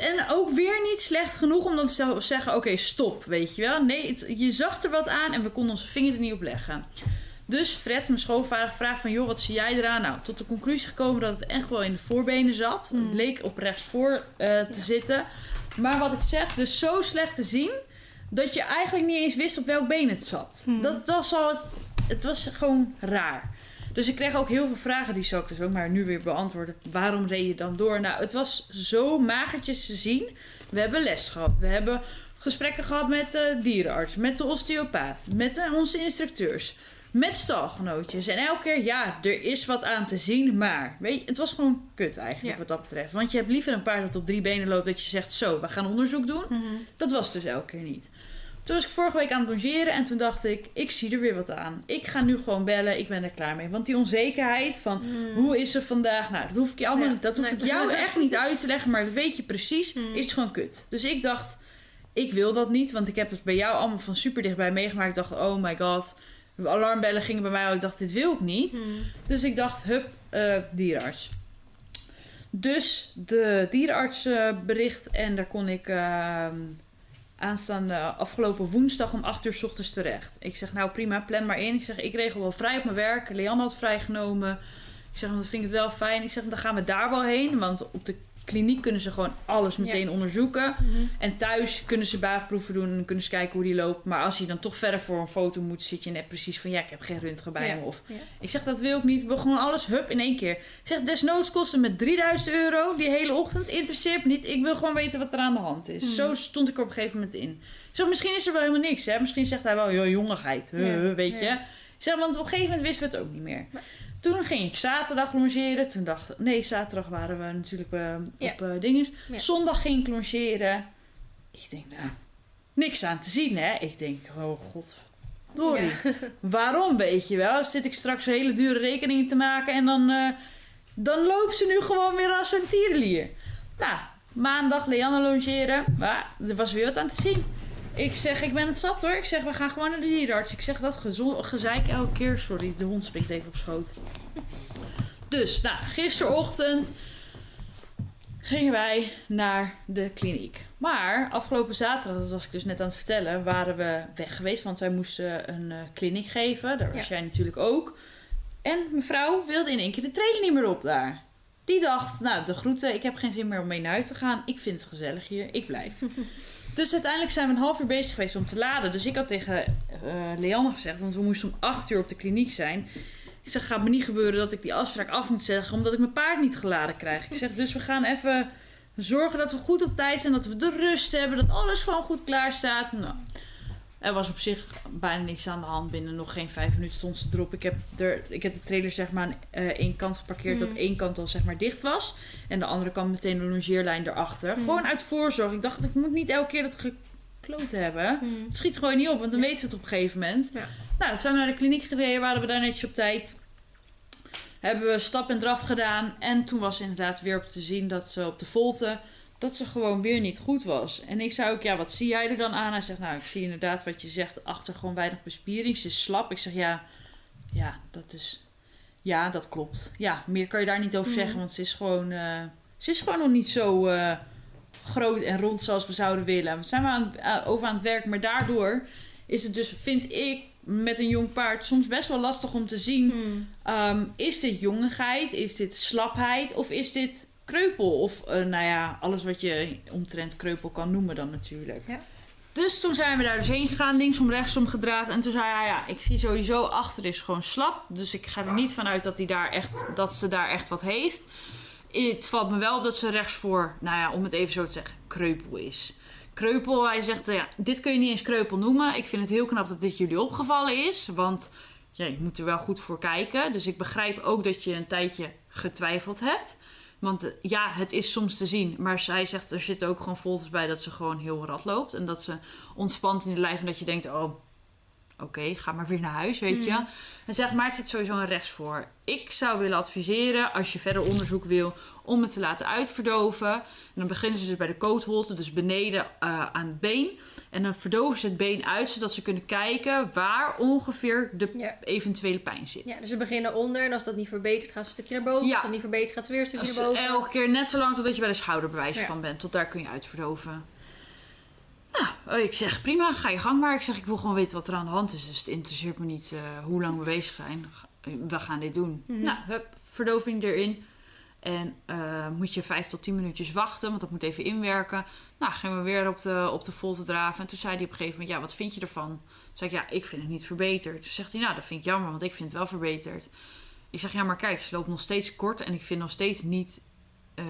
en ook weer niet slecht genoeg om dan te zeggen, oké, stop, weet je wel. Nee, het- je zag er wat aan en we konden onze vinger er niet op leggen. Dus Fred, mijn schoonvader, vraagt van, joh, wat zie jij eraan? Nou, tot de conclusie gekomen dat het echt wel in de voorbenen zat. Hmm. Het leek op rechtsvoor eh te Ja. zitten. Maar wat ik zeg, dus zo slecht te zien dat je eigenlijk niet eens wist op welk been het zat. Hmm. Dat was al, het, het was gewoon raar. Dus ik kreeg ook heel veel vragen, die zal ik dus ook maar nu weer beantwoorden. Waarom reed je dan door? Nou, het was zo magertjes te zien. We hebben les gehad. We hebben gesprekken gehad met de dierenarts, met de osteopaat, met eh, onze instructeurs, met stalgenootjes. En elke keer, ja, er is wat aan te zien, maar weet je, het was gewoon kut eigenlijk Ja. wat dat betreft. Want je hebt liever een paard dat op drie benen loopt, dat je zegt, zo, we gaan onderzoek doen. Mhm. Dat was dus elke keer niet. Toen was ik vorige week aan het logeren en toen dacht ik, ik zie er weer wat aan. Ik ga nu gewoon bellen, ik ben er klaar mee. Want die onzekerheid van, Hmm. hoe is ze vandaag? Nou, dat hoef ik, je allemaal, Ja, dat hoef nee. ik jou echt niet uit te leggen, maar dat weet je precies, Hmm. is gewoon kut. Dus ik dacht, ik wil dat niet, want ik heb het bij jou allemaal van super dichtbij meegemaakt. Ik dacht, oh my god, de alarmbellen gingen bij mij al. Ik dacht, dit wil ik niet. Hmm. Dus ik dacht, hup, eh, dierenarts. Dus de dierenarts eh, bericht en daar kon ik ehm, aanstaande afgelopen woensdag om 8 uur s ochtends terecht. Ik zeg, nou prima, plan maar in. Ik zeg, ik regel wel vrij op mijn werk. Leanne had vrijgenomen. Ik zeg, ik vind het wel fijn. Ik zeg, dan gaan we daar wel heen. Want op de kliniek kunnen ze gewoon alles meteen onderzoeken. Mhm. En thuis kunnen ze buigproeven doen en kunnen ze kijken hoe die loopt. Maar als je dan toch verder voor een foto moet, zit je net precies van ja, ik heb geen röntgen bij Ja. me. Of Ja. ik zeg dat wil ik niet. Ik wil gewoon alles hup in één keer. Ik zeg desnoods kosten me 3000 euro die hele ochtend. Interesseert me niet. Ik wil gewoon weten wat er aan de hand is. Mhm. Zo stond ik er op een gegeven moment in. Ik zeg, misschien is er wel helemaal niks. Hè? Misschien zegt hij wel, joh, jongigheid. huh. Weet je. Ik zeg, want op een gegeven moment wisten we het ook niet meer. Maar- Toen ging ik zaterdag longeren. Toen dacht nee, zaterdag waren we natuurlijk eh, Ja. op eh dinges. Ja. Zondag ging ik longeren. Ik denk, nou, niks aan te zien, hè? Ik denk, oh god. Dorie. Waarom, weet je wel? Zit ik straks hele dure rekeningen te maken en dan, eh, dan loopt ze nu gewoon weer als een tierenlier. Nou, maandag Leanne longeren. Maar er was weer wat aan te zien. Ik zeg, ik ben het zat hoor. Ik zeg, we gaan gewoon naar de dierenarts. Ik zeg, dat gezeik elke keer. Sorry, de hond springt even op schoot. Dus, nou, gisterochtend gingen wij naar de kliniek. Maar afgelopen zaterdag, dat was ik dus net aan het vertellen, waren we weg geweest. Want wij moesten een eh, kliniek geven. Daar was jij natuurlijk ook. En mevrouw wilde in één keer de trailer niet meer op daar. Die dacht, nou, de groeten, ik heb geen zin meer om mee naar huis te gaan. Ik vind het gezellig hier, ik blijf. dus uiteindelijk zijn we een half uur bezig geweest om te laden. Dus ik had tegen eh Leanne gezegd, want we moesten om acht uur op de kliniek zijn. Ik zeg, gaat me niet gebeuren dat ik die afspraak af moet zeggen, omdat ik mijn paard niet geladen krijg. Ik zeg, dus we gaan even zorgen dat we goed op tijd zijn, dat we de rust hebben, dat alles gewoon goed klaar staat. Nou, er was op zich bijna niks aan de hand. Binnen nog geen vijf minuten stond ze erop. Ik heb, er, ik heb de trailer zeg maar aan eh, één kant geparkeerd, dat Mhm. één kant al zeg maar dicht was. En de andere kant meteen de longeerlijn erachter. Mhm. Gewoon uit voorzorg. Ik dacht, ik moet niet elke keer dat gekloot hebben. Mhm. Het schiet gewoon niet op, want dan weet ze het op een gegeven moment. Ja. Nou, toen zijn we naar de kliniek gereden, waren we daar netjes op tijd. Hebben we stap en draf gedaan. En toen was inderdaad weer op te zien dat ze op de volte, dat ze gewoon weer niet goed was. En ik zei ook, ja, wat zie jij er dan aan? Hij zegt, nou, ik zie inderdaad wat je zegt, achter gewoon weinig bespiering. Ze is slap. Ik zeg, ja, ja, dat is, ja, dat klopt. Ja, meer kan je daar niet over Mhm. zeggen, want ze is gewoon, eh, ze is gewoon nog niet zo eh, groot en rond zoals we zouden willen. We zijn maar aan, aan- over aan het werk, maar daardoor is het dus, vind ik, met een jong paard soms best wel lastig om te zien. Mhm. ehm, is dit jongigheid? Is dit slapheid? Of is dit kreupel? Of eh, nou ja, alles wat je omtrent kreupel kan noemen dan natuurlijk. Ja. Dus toen zijn we daar dus heen gegaan, linksom, rechtsom gedraaid. En toen zei hij, ja, ik zie sowieso achter is gewoon slap. Dus ik ga er niet vanuit dat, hij daar echt, dat ze daar echt wat heeft. Het valt me wel op dat ze rechtsvoor, nou ja, om het even zo te zeggen, kreupel is. Kreupel, hij zegt, ja, dit kun je niet eens kreupel noemen. Ik vind het heel knap dat dit jullie opgevallen is. Want ja, je moet er wel goed voor kijken. Dus ik begrijp ook dat je een tijdje getwijfeld hebt. Want eh, ja, het is soms te zien. Maar zij zegt, er zitten ook gewoon foto's bij dat ze gewoon heel rad loopt. En dat ze ontspant in de lijf. En dat je denkt, oh, oké, ga maar weer naar huis, weet je. Mhm. En zegt, maar het zit sowieso een rechts voor. Ik zou willen adviseren, als je verder onderzoek wil, om het te laten uitverdoven. En dan beginnen ze dus bij de coatholte, dus beneden eh, aan het been. En dan verdoven ze het been uit, zodat ze kunnen kijken waar ongeveer de Ja. eventuele pijn zit. ja, dus ze beginnen onder en als dat niet verbetert gaat ze een stukje naar boven. Ja. Als dat niet verbetert gaat ze weer een stukje Als naar boven. elke keer net zo lang totdat je bij de schouderbewijs Ja. van bent. Tot daar kun je uitverdoven. Nou, ik zeg prima, ga je gang maar. Ik zeg, ik wil gewoon weten wat er aan de hand is. Dus het interesseert me niet eh, hoe lang we bezig zijn. We gaan dit doen. Mhm. Nou, hup, verdoving erin. En eh, moet je vijf tot tien minuutjes wachten, want dat moet even inwerken. Nou, gingen we weer op de, op de volte draven. En toen zei hij op een gegeven moment, ja, wat vind je ervan? Toen zei ik, ja, ik vind het niet verbeterd. Toen zegt hij, nou, dat vind ik jammer, want ik vind het wel verbeterd. Ik zeg, ja, maar kijk, ze loopt nog steeds kort en ik vind nog steeds niet eh,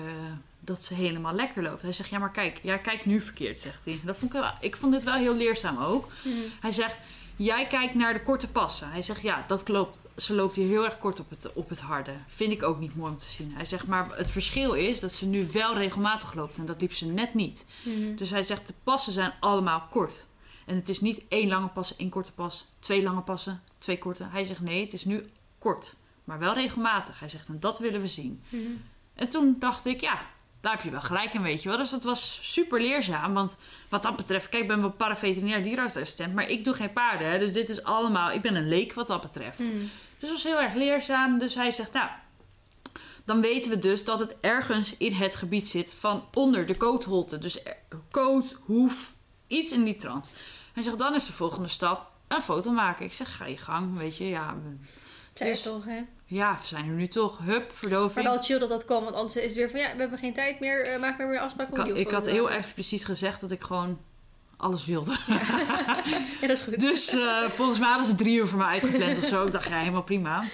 dat ze helemaal lekker loopt. Hij zegt, ja, maar kijk, jij kijkt nu verkeerd, zegt hij. Dat vond ik, wel, ik vond dit wel heel leerzaam ook. Mhm. Hij zegt, jij kijkt naar de korte passen. Hij zegt, ja, dat klopt. Ze loopt hier heel erg kort op het, op het harde. Vind ik ook niet mooi om te zien. Hij zegt, maar het verschil is dat ze nu wel regelmatig loopt en dat liep ze net niet. Mhm. Dus hij zegt, de passen zijn allemaal kort. En het is niet één lange pas, één korte pas, twee lange passen, twee korte. Hij zegt, nee, het is nu kort, maar wel regelmatig. Hij zegt, en dat willen we zien. Mhm. En toen dacht ik, ja, daar heb je wel gelijk in, weet je wel. Dus dat was super leerzaam. Want wat dat betreft, kijk, ik ben wel paraveterinair dierenartsassistent, maar ik doe geen paarden. Hè, dus dit is allemaal, ik ben een leek wat dat betreft. Mhm. Dus dat was heel erg leerzaam. Dus hij zegt, nou, dan weten we dus dat het ergens in het gebied zit van onder de kootholte. Dus koot, hoef, Iets in die trant. Hij zegt, dan is de volgende stap een foto maken. Ik zeg, ga je gang, weet je. Ja, Zij Dus- toch, hè? Ja we zijn er nu toch. Hup, Maar verdoving. wel chill dat dat kwam, want anders is het weer van ja, we hebben geen tijd meer, eh, maak maar weer afspraken Ik, om had- die ik had heel expliciet gezegd dat ik gewoon alles wilde. Ja, dat is goed. Dus eh, volgens mij was het drie uur voor mij uitgepland of zo. Ik dacht, ja, helemaal prima.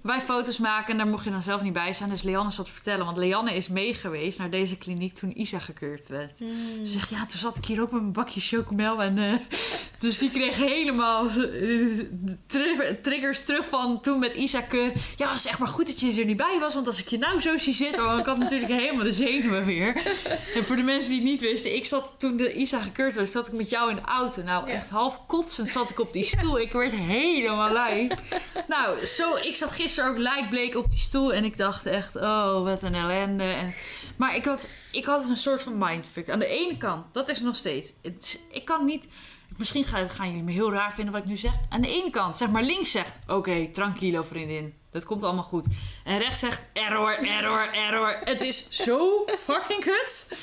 Wij foto's maken en daar mocht je dan zelf niet bij zijn. Dus Leanne zat te vertellen. Want Leanne is mee geweest naar deze kliniek toen Isa gekeurd werd. Mm. Ze zegt, ja, toen zat ik hier ook met mijn bakje chocomel. En, eh, dus die kreeg helemaal eh, tri- triggers terug van toen met Isa keur. Ja, het is echt maar goed dat je er niet bij was. Want als ik je nou zo zie zitten... Want ik had natuurlijk helemaal de zenuwen weer. En voor de mensen die het niet wisten... Ik zat toen de Isa gekeurd werd, zat ik met jou in de auto. Nou, Ja. echt half kotsend zat ik op die stoel. Ik werd helemaal lui. Nou, zo, ik zat gisteren ook lijkbleek op die stoel. En ik dacht echt, oh, wat een ellende. En, maar ik had, ik had een soort van mindfuck. Aan de ene kant, dat is nog steeds... Het ik kan niet... Misschien gaan, gaan jullie me heel raar vinden wat ik nu zeg. Aan de ene kant, zeg maar links zegt... Oké, tranquilo vriendin. Dat komt allemaal goed. En rechts zegt... Error, error, error. Het is zo fucking kut.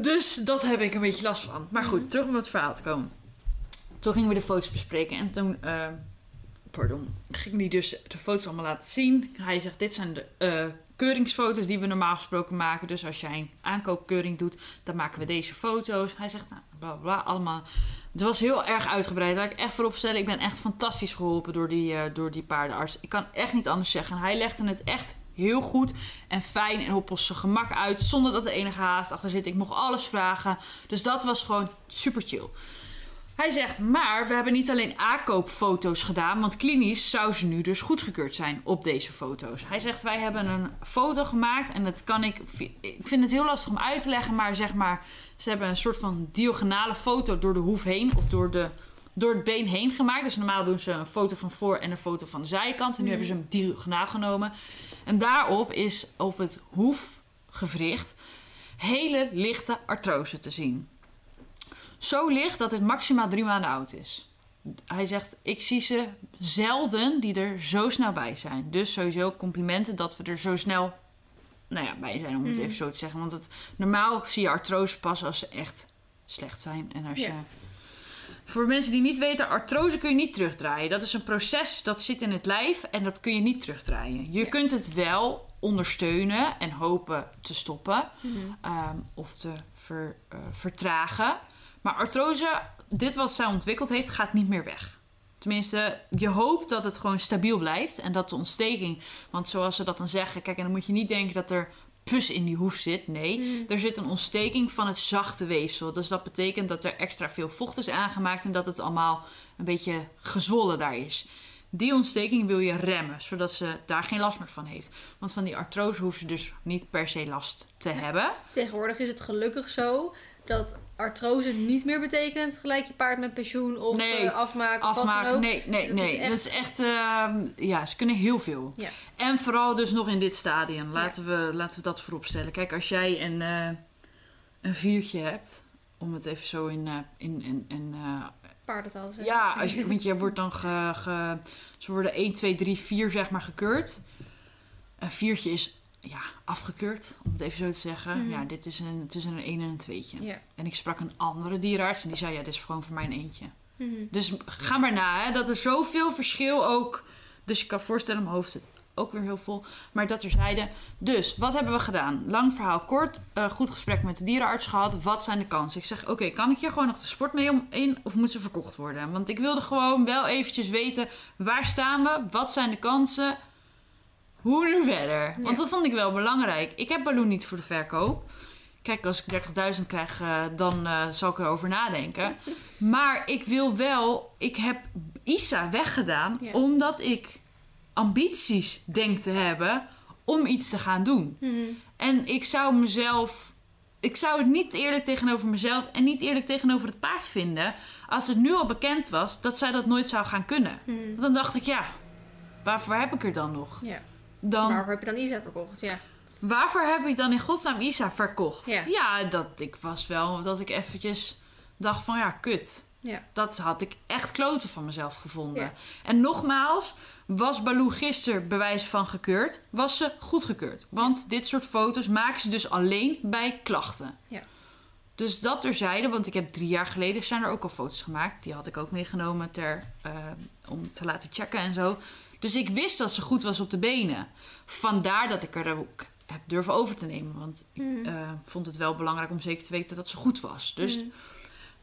Dus dat heb ik een beetje last van. Maar goed, terug om het verhaal te komen. Toen gingen we de foto's bespreken. En toen... eh, pardon. Ging hij dus de foto's allemaal laten zien. Hij zegt, dit zijn de eh, keuringsfoto's die we normaal gesproken maken. Dus als jij een aankoopkeuring doet, dan maken we deze foto's. Hij zegt, nou, bla bla, allemaal. Het was heel erg uitgebreid. Laat ik echt voorop stellen. Ik ben echt fantastisch geholpen door die, eh, door die paardenarts. Ik kan echt niet anders zeggen. Hij legde het echt heel goed en fijn en op zijn gemak uit. Zonder dat er enige haast achter zit. Ik mocht alles vragen. Dus dat was gewoon super chill. Hij zegt, maar we hebben niet alleen aankoopfoto's gedaan, want klinisch zou ze nu dus goedgekeurd zijn op deze foto's. Hij zegt, wij hebben een foto gemaakt en dat kan ik, ik vind het heel lastig om uit te leggen, maar zeg maar, ze hebben een soort van diagonale foto door de hoef heen of door, de, door het been heen gemaakt. Dus normaal doen ze een foto van voor en een foto van de zijkant en nu hebben ze hem diagonaal genomen. En daarop is op het hoefgewricht hele lichte artrose te zien. Zo licht dat het maximaal drie maanden oud is. Hij zegt, ik zie ze zelden die er zo snel bij zijn. Dus sowieso complimenten dat we er zo snel nou ja, bij zijn, om het Mhm. even zo te zeggen. Want het, normaal zie je artrose pas als ze echt slecht zijn. En als Ja. je... Voor mensen die niet weten, artrose kun je niet terugdraaien. Dat is een proces dat zit in het lijf en dat kun je niet terugdraaien. Je Ja. kunt het wel ondersteunen en hopen te stoppen Mhm. ehm, of te ver- eh, vertragen. Maar artrose, dit wat zij ontwikkeld heeft, gaat niet meer weg. Tenminste, je hoopt dat het gewoon stabiel blijft en dat de ontsteking, want zoals ze dat dan zeggen, kijk, en dan moet je niet denken dat er pus in die hoef zit. Nee, Mhm. er zit een ontsteking van het zachte weefsel. Dus dat betekent dat er extra veel vocht is aangemaakt en dat het allemaal een beetje gezwollen daar is. Die ontsteking wil je remmen, zodat ze daar geen last meer van heeft. Want van die artrose hoeft ze dus niet per se last te hebben. Tegenwoordig is het gelukkig zo dat artrose niet meer betekent gelijk je paard met pensioen of Nee, eh, afmaken of wat dan ook. nee, nee, Dat nee. is echt- Dat is echt, ehm, ja, ze kunnen heel veel. Ja. En vooral dus nog in dit stadium. Laten, we, laten we dat voorop stellen. Kijk, als jij een, eh, een viertje hebt, om het even zo in, eh, in, in, in Paardentaal zeggen. ja, als je, want je wordt dan ge, ge- ze worden 1, 2, 3, 4 zeg maar gekeurd. Een viertje is ja, afgekeurd, om het even zo te zeggen. Mhm. Ja, dit is een, tussen een 1 en een 2'tje. Ja. En ik sprak een andere dierenarts en die zei, ja, dit is gewoon voor mij een eentje. Mhm. Dus ga maar na, hè, dat er zoveel verschil ook... Dus je kan voorstellen, mijn hoofd zit ook weer heel vol. Maar dat terzijde. Dus, wat hebben we gedaan? Lang verhaal kort. eh, goed gesprek met de dierenarts gehad. Wat zijn de kansen? Ik zeg, oké, kan ik hier gewoon nog de sport mee om, in? Of moet ze verkocht worden? Want ik wilde gewoon wel eventjes weten... Waar staan we? Wat zijn de kansen? Hoe nu verder? Want dat vond ik wel belangrijk. Ik heb Balloon niet voor de verkoop. Kijk, als ik 30.000 krijg, eh, dan eh, zal ik erover nadenken. Maar ik wil wel... Ik heb Isa weggedaan Ja. omdat ik ambities denk te hebben om iets te gaan doen. Mhm. En ik zou mezelf... Ik zou het niet eerlijk tegenover mezelf en niet eerlijk tegenover het paard vinden... als het nu al bekend was dat zij dat nooit zou gaan kunnen. Mhm. Want dan dacht ik, ja, waarvoor heb ik er dan nog? Ja. Dan, Waarvoor heb je dan Isa verkocht? Ja. Waarvoor heb ik dan in godsnaam Isa verkocht? Ja. dat ik was wel dat ik eventjes dacht van ja, kut. Ja. Dat had ik echt kloten van mezelf gevonden. Ja. En nogmaals, was Baloo gisteren bewijs van gekeurd, was ze goedgekeurd. Want dit soort foto's maken ze dus alleen bij klachten. Ja. Dus dat terzijde, want ik heb drie jaar geleden zijn er ook al foto's gemaakt. Die had ik ook meegenomen ter, eh, om te laten checken en zo. Dus ik wist dat ze goed was op de benen. Vandaar dat ik er ook heb durven over te nemen. Want ik Mhm. eh, vond het wel belangrijk om zeker te weten dat ze goed was. Dus Mhm.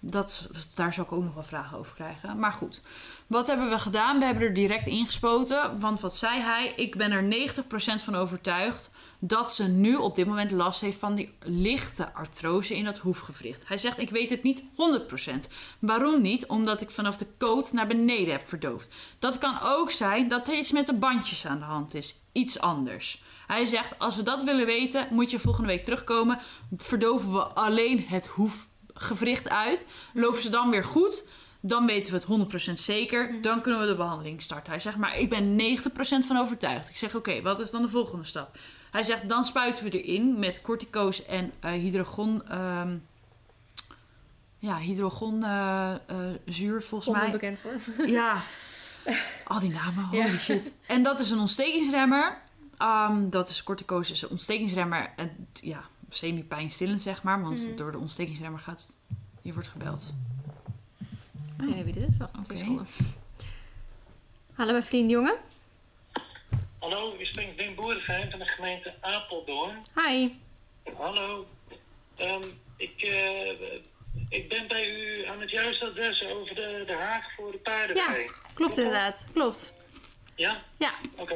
Dat, daar zal ik ook nog wel vragen over krijgen. Maar goed, wat hebben we gedaan? We hebben er direct ingespoten. Want wat zei hij? Ik ben er 90% van overtuigd dat ze nu op dit moment last heeft van die lichte artrose in dat hoefgewricht. Hij zegt: Ik weet het niet 100%. Waarom niet? Omdat ik vanaf de koot naar beneden heb verdoofd. Dat kan ook zijn dat er iets met de bandjes aan de hand is. Iets anders. Hij zegt: Als we dat willen weten, moet je volgende week terugkomen. Verdoven we alleen het hoefgewricht uit. Lopen ze dan weer goed? Dan weten we het 100% zeker. Dan kunnen we de behandeling starten. Hij zegt, maar ik ben 90% van overtuigd. Ik zeg, oké, wat is dan de volgende stap? Hij zegt, dan spuiten we erin met cortico's en eh hydrogon... ehm, ja, hydrogon eh, eh, zuur volgens mij. Onbekend voor. Ja. Al die namen, holy Ja. shit. En dat is een ontstekingsremmer. Ehm, dat is cortico's is een ontstekingsremmer. En ja, semi-pijnstillend zeg maar. Want Mhm. door de ontstekingsremmer gaat... Je wordt gebeld. Ik weet niet wie dit is. Wacht, Oké. twee seconden. Hallo, mijn vriend jongen. Hallo, u spreekt Ben Boerengein van de gemeente Apeldoorn. Hi. Hallo. Ehm, ik, eh, ik ben bij u aan het juiste adres over de, de haag voor de paardenvee. Klopt inderdaad. Klopt. Ja? Ja. Oké.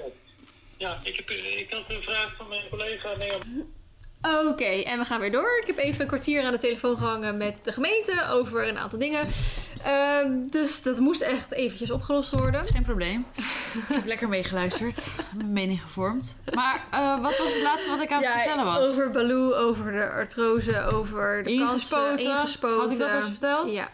Ja, ik, heb, ik had een vraag van mijn collega Leon. Oké, en we gaan weer door. Ik heb even een kwartier aan de telefoon gehangen met de gemeente over een aantal dingen. Ehm, dus dat moest echt eventjes opgelost worden. Geen probleem. ik heb lekker meegeluisterd. Mijn mening gevormd. Maar eh, wat was het laatste wat ik aan het vertellen was? over Baloo, over de artrose, over de kansen, ingespoten. Had ik dat al verteld? Ja.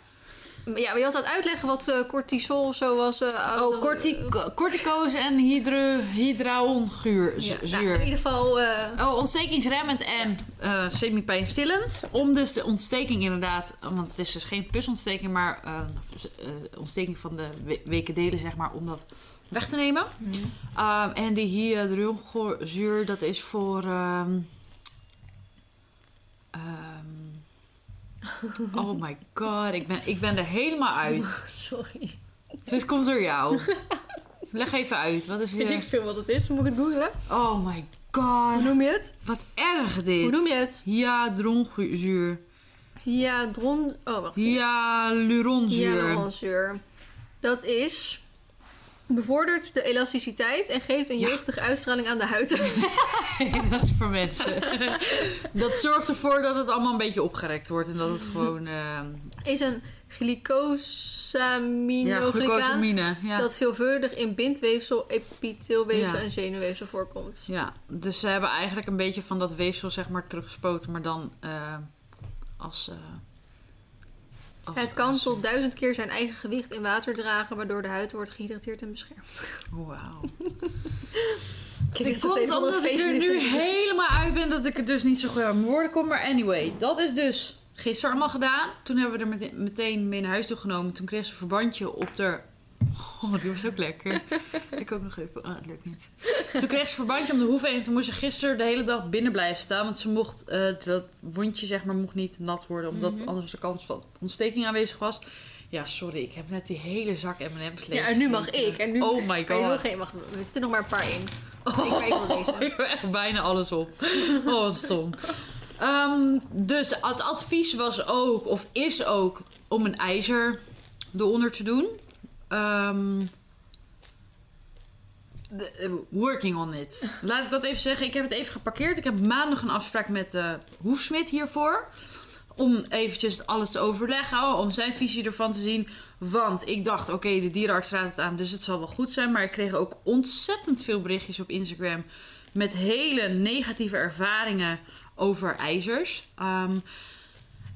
Ja, maar je had het uitleggen wat eh, cortisol of zo was. eh, Oh, eh, corti cortico's en hydro hydraonzuur. ja, nou, in ieder geval... eh, Oh, ontstekingsremmend en eh semi-pijnstillend. Om dus de ontsteking inderdaad, want het is dus geen pusontsteking, maar eh, eh, ontsteking van de we- weken delen, zeg maar, om dat weg te nemen. Um, en die hyaluronzuur, dat is voor. ehm, ehm, oh my god, ik ben, ik ben er helemaal uit. sorry. Dit komt door jou. Leg even uit, wat is Weet ik je... veel wat het is. Moet ik het googlen? Oh my Hoe god, noem je het? wat erg dit. Hoe noem je het? Hyaluronzuur. Hyadron... Oh, wacht. Hyaluronzuur. Hyaluronzuur. Dat is... Bevordert de elasticiteit en geeft een Ja. jeugdige uitstraling aan de huid. dat is voor mensen. dat zorgt ervoor dat het allemaal een beetje opgerekt wordt. En dat het gewoon... eh is een ja, glycosaminoglycaan glucosamine. Ja. dat veelvuldig in bindweefsel, epiteelweefsel Ja. en zenuwweefsel voorkomt. ja, dus ze hebben eigenlijk een beetje van dat weefsel zeg maar teruggespoten. Maar dan eh, als... eh, als- Het kan als- tot duizend keer zijn eigen gewicht in water dragen, waardoor de huid wordt gehydrateerd en beschermd. Wauw. Kijk, Het komt omdat ik er nu helemaal uit ben dat ik er dus niet zo goed aan mijn woorden kom. Maar anyway, dat is dus gisteren allemaal gedaan. Toen hebben we er mete- meteen mee naar huis toe genomen. Toen kreeg ze een verbandje op de... Oh, die was ook lekker. ik ook nog even. Ah, het lukt niet. Toen kreeg ze verbandje om de hoeven. En toen moest ze gisteren de hele dag binnen blijven staan. Want ze mocht, eh, dat wondje zeg maar, mocht niet nat worden. Omdat Mhm. anders de kans van ontsteking aanwezig was. Ja, sorry. Ik heb net die hele zak M&M's leeg Ja, en nu mag ik. En nu Oh my je god. nog geen. Wacht, er zitten nog maar een paar in. Oh, Ik ga even lezen. ik heb echt bijna alles op. Oh, wat stom. Ehm, dus het advies was ook, of is ook, om een ijzer eronder te doen. Ehm, eh, working on it. Laat ik dat even zeggen. Ik heb het even geparkeerd. Ik heb maandag een afspraak met de hoefsmid hiervoor. Om eventjes alles te overleggen. Om zijn visie ervan te zien. Want ik dacht, oké, de dierenarts raadt het aan. Dus het zal wel goed zijn. Maar ik kreeg ook ontzettend veel berichtjes op Instagram. Met hele negatieve ervaringen over ijzers. Ehm,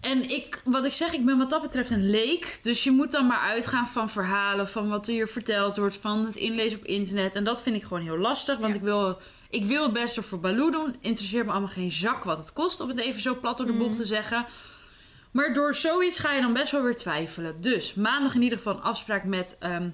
en ik, wat ik zeg, ik ben wat dat betreft een leek. Dus je moet dan maar uitgaan van verhalen, van wat er hier verteld wordt, van het inlezen op internet. En dat vind ik gewoon heel lastig, want Ja. ik, wil, ik wil het beste voor Baloo doen. Interesseert me allemaal geen zak wat het kost, om het even zo plat door de bocht te zeggen. Maar door zoiets ga je dan best wel weer twijfelen. Dus maandag in ieder geval een afspraak met, ehm,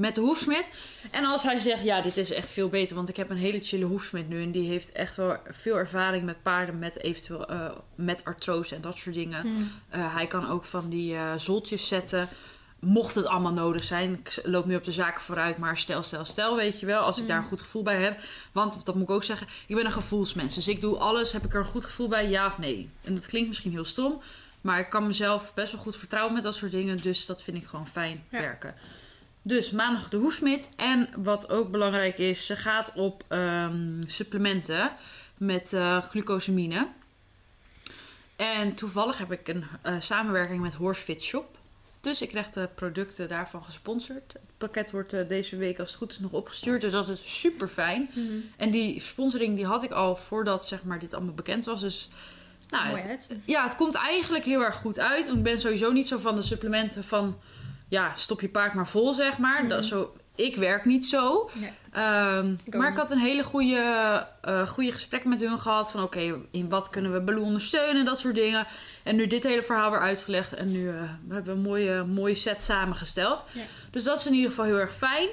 met de hoefsmid. En als hij zegt, ja, dit is echt veel beter, want ik heb een hele chille hoefsmid nu. En die heeft echt wel veel ervaring met paarden, met eventueel eh, met artrose en dat soort dingen. Hmm. Eh, hij kan ook van die eh zoltjes zetten. Mocht het allemaal nodig zijn. Ik loop nu op de zaken vooruit, maar stel, stel, stel, weet je wel. Als ik daar een goed gevoel bij heb. Want, dat moet ik ook zeggen, ik ben een gevoelsmens. Dus ik doe alles, heb ik er een goed gevoel bij, ja of nee? En dat klinkt misschien heel stom. Maar ik kan mezelf best wel goed vertrouwen met dat soort dingen. Dus dat vind ik gewoon fijn Ja. werken. Dus maandag de hoefsmid. En wat ook belangrijk is, ze gaat op ehm, supplementen met eh, glucosamine. En toevallig heb ik een eh, samenwerking met Horsefit Shop. Dus ik krijg de producten daarvan gesponsord. Het pakket wordt eh, deze week als het goed is nog opgestuurd. Dus dat is super fijn. Hmm. En die sponsoring die had ik al voordat zeg maar, dit allemaal bekend was. Dus nou, het- ja, het komt eigenlijk heel erg goed uit. Want ik ben sowieso niet zo van de supplementen van... Ja, stop je paard maar vol, zeg maar. Dat, zo, ik werk niet zo. Nee. Ehm, Ik maar ik had een hele goede, eh goede gesprek met hun gehad. Van oké, in wat kunnen we Baloo ondersteunen en dat soort dingen. En nu dit hele verhaal weer uitgelegd. En nu eh, we hebben we een mooie, mooie set samengesteld. Ja. Dus dat is in ieder geval heel erg fijn.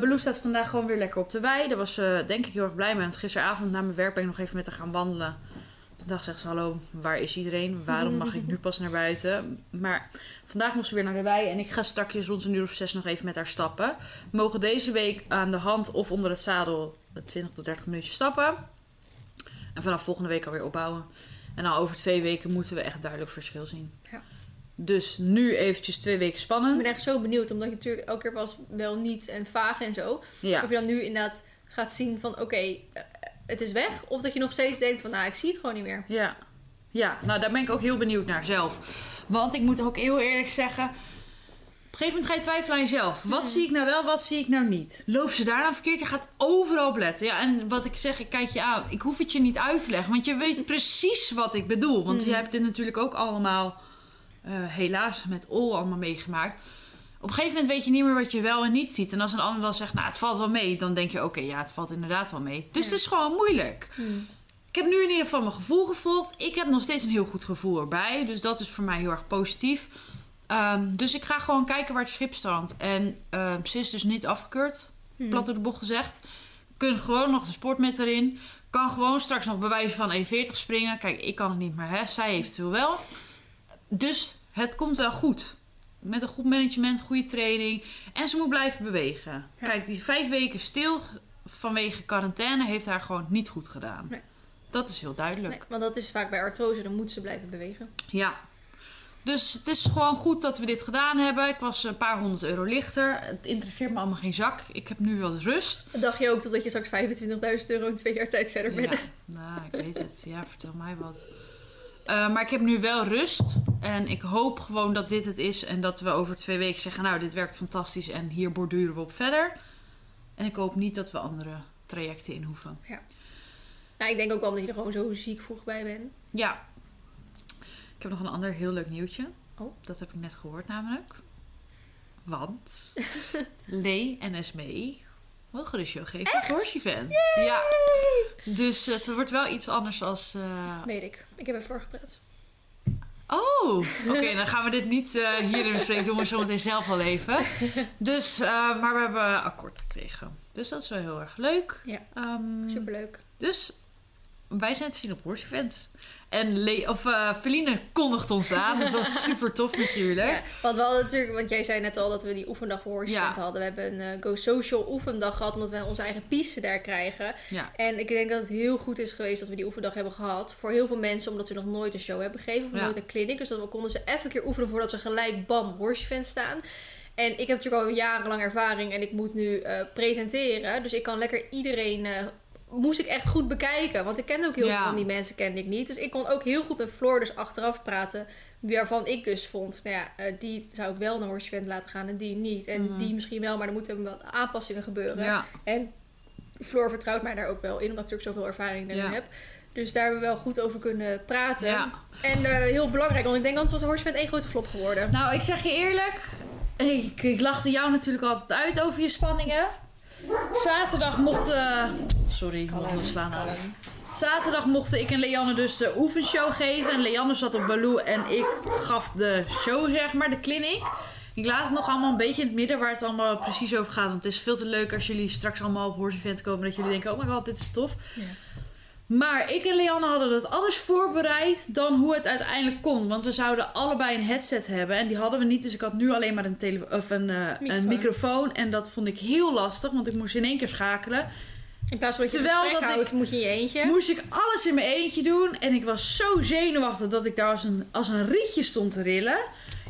Baloo staat vandaag gewoon weer lekker op de wei. Daar was ze denk ik heel erg blij mee. Want gisteravond na mijn werk ben ik nog even met haar gaan wandelen. Toen dacht zegt ze, hallo, waar is iedereen? Waarom mag ik nu pas naar buiten? Maar vandaag moest ze weer naar de wei. En ik ga straks rond een uur of zes nog even met haar stappen. We mogen deze week aan de hand of onder het zadel 20 tot 30 minuutjes stappen. En vanaf volgende week alweer opbouwen. En dan over twee weken moeten we echt duidelijk verschil zien. Ja. Dus nu eventjes twee weken Ik spannend. ben echt zo benieuwd, omdat je natuurlijk elke keer was wel niet en vaag en zo. Ja. Of je dan nu inderdaad gaat zien van oké, eh, het is weg. Of dat je nog steeds denkt van nou, ik zie het gewoon niet meer. Ja. ja, nou daar ben ik ook heel benieuwd naar zelf. Want ik moet ook heel eerlijk zeggen... Op een gegeven moment ga je twijfelen aan jezelf. Wat zie ik nou wel, wat zie ik nou niet? Loop ze daar nou verkeerd? Je gaat overal op letten. Ja, en wat ik zeg, ik kijk je aan. Ik hoef het je niet uit te leggen. Want je weet precies wat ik bedoel. Want je hebt dit natuurlijk ook allemaal... eh, helaas met Ol allemaal meegemaakt. Op een gegeven moment weet je niet meer wat je wel en niet ziet. En als een ander dan zegt, nou het valt wel mee. Dan denk je, oké, ja het valt inderdaad wel mee. Dus Ja. het is gewoon moeilijk. Ik heb nu in ieder geval mijn gevoel gevolgd. Ik heb nog steeds een heel goed gevoel erbij. Dus dat is voor mij heel erg positief. Ehm, dus ik ga gewoon kijken waar het schip strandt. En ehm, ze is dus niet afgekeurd. Plat door de bocht gezegd. Kun gewoon nog de sport met erin. Kan gewoon straks nog bewijzen van E40 springen. Kijk, ik kan het niet meer, hè. Zij eventueel wel. Dus het komt wel goed. Met een goed management, goede training. En ze moet blijven bewegen. Ja. Kijk, die vijf weken stil vanwege quarantaine heeft haar gewoon niet goed gedaan. Nee. Dat is heel duidelijk. Nee, want dat is vaak bij artrose, dan moet ze blijven bewegen. Ja. Dus het is gewoon goed dat we dit gedaan hebben. Ik was een paar honderd euro lichter. Het interesseert me allemaal geen zak. Ik heb nu wat rust. Dacht je ook totdat je straks 25.000 euro in twee jaar tijd verder bent? Ja, nou, ik weet het. Ja, vertel mij wat. Eh, maar ik heb nu wel rust. En ik hoop gewoon dat dit het is. En dat we over twee weken zeggen: Nou, dit werkt fantastisch. En hier borduren we op verder. En ik hoop niet dat we andere trajecten in hoeven. Nou, ik denk ook wel omdat je er gewoon zo ziek vroeg bij bent. Ja. Ik heb nog een ander heel leuk nieuwtje. Oh. Dat heb ik net gehoord namelijk. Want Lee en Esmee mogen de show geven Event. Ja. Dus het wordt wel iets anders als... eh, Weet ik. Ik heb ervoor gepraat. Oh, oké. dan gaan we dit niet eh, hierin bespreken. Doen we zo meteen zelf wel even. Dus, eh, maar we hebben akkoord gekregen. Dus dat is wel heel erg leuk. Ja. Ehm, Superleuk. Dus wij zijn zien op Event. En Le of, eh Feline kondigt ons aan. Dus dat is super tof natuurlijk. Ja, want we hadden natuurlijk, want jij zei net al dat we die oefendag voor Ja. Hadden. We hebben een eh, Go Social oefendag gehad, omdat we onze eigen piste daar krijgen. Ja. En ik denk dat het heel goed is geweest dat we die oefendag hebben gehad. Voor heel veel mensen, omdat ze nog nooit een show hebben gegeven. Of Ja. nooit een clinic. Dus dat we konden ze even een keer oefenen voordat ze gelijk bam Horse Event staan. En ik heb natuurlijk al jarenlang ervaring en ik moet nu eh, presenteren. Dus ik kan lekker iedereen... moest ik echt goed bekijken. Want ik kende ook heel Ja. veel van die mensen kende ik niet. Dus ik kon ook heel goed met Floor dus achteraf praten. Waarvan ik dus vond, nou ja, eh, die zou ik wel naar Horse Event laten gaan en die niet. En Mhm. die misschien wel, maar er moeten wat aanpassingen gebeuren. Ja. En Floor vertrouwt mij daar ook wel in, omdat ik natuurlijk zoveel ervaring daarin Ja. heb. Dus daar hebben we wel goed over kunnen praten. Ja. En eh, heel belangrijk, want ik denk anders was Horse Event één grote flop geworden. Nou, ik zeg je eerlijk. Ik, ik lachte jou natuurlijk altijd uit over je spanningen. Zaterdag mochten... Sorry, handen slaan aan. Zaterdag mochten ik en Leanne dus de oefenshow geven. En Leanne zat op Baloo en ik gaf de show, zeg maar, de clinic. Ik laat het nog allemaal een beetje in het midden waar het allemaal precies over gaat. Want het is veel te leuk als jullie straks allemaal op Horse Event komen. Dat jullie denken, oh my god, dit is tof. Ja. Maar ik en Leanne hadden het alles voorbereid dan hoe het uiteindelijk kon. Want we zouden allebei een headset hebben. En die hadden we niet. Dus ik had nu alleen maar een, tele of een, eh, Microfoon. een microfoon. En dat vond ik heel lastig. Want ik moest in één keer schakelen. In plaats van dat je Terwijl dat houdt, moet je in je eentje. Moest ik alles in mijn eentje doen. En ik was zo zenuwachtig dat ik daar als een, als een rietje stond te rillen.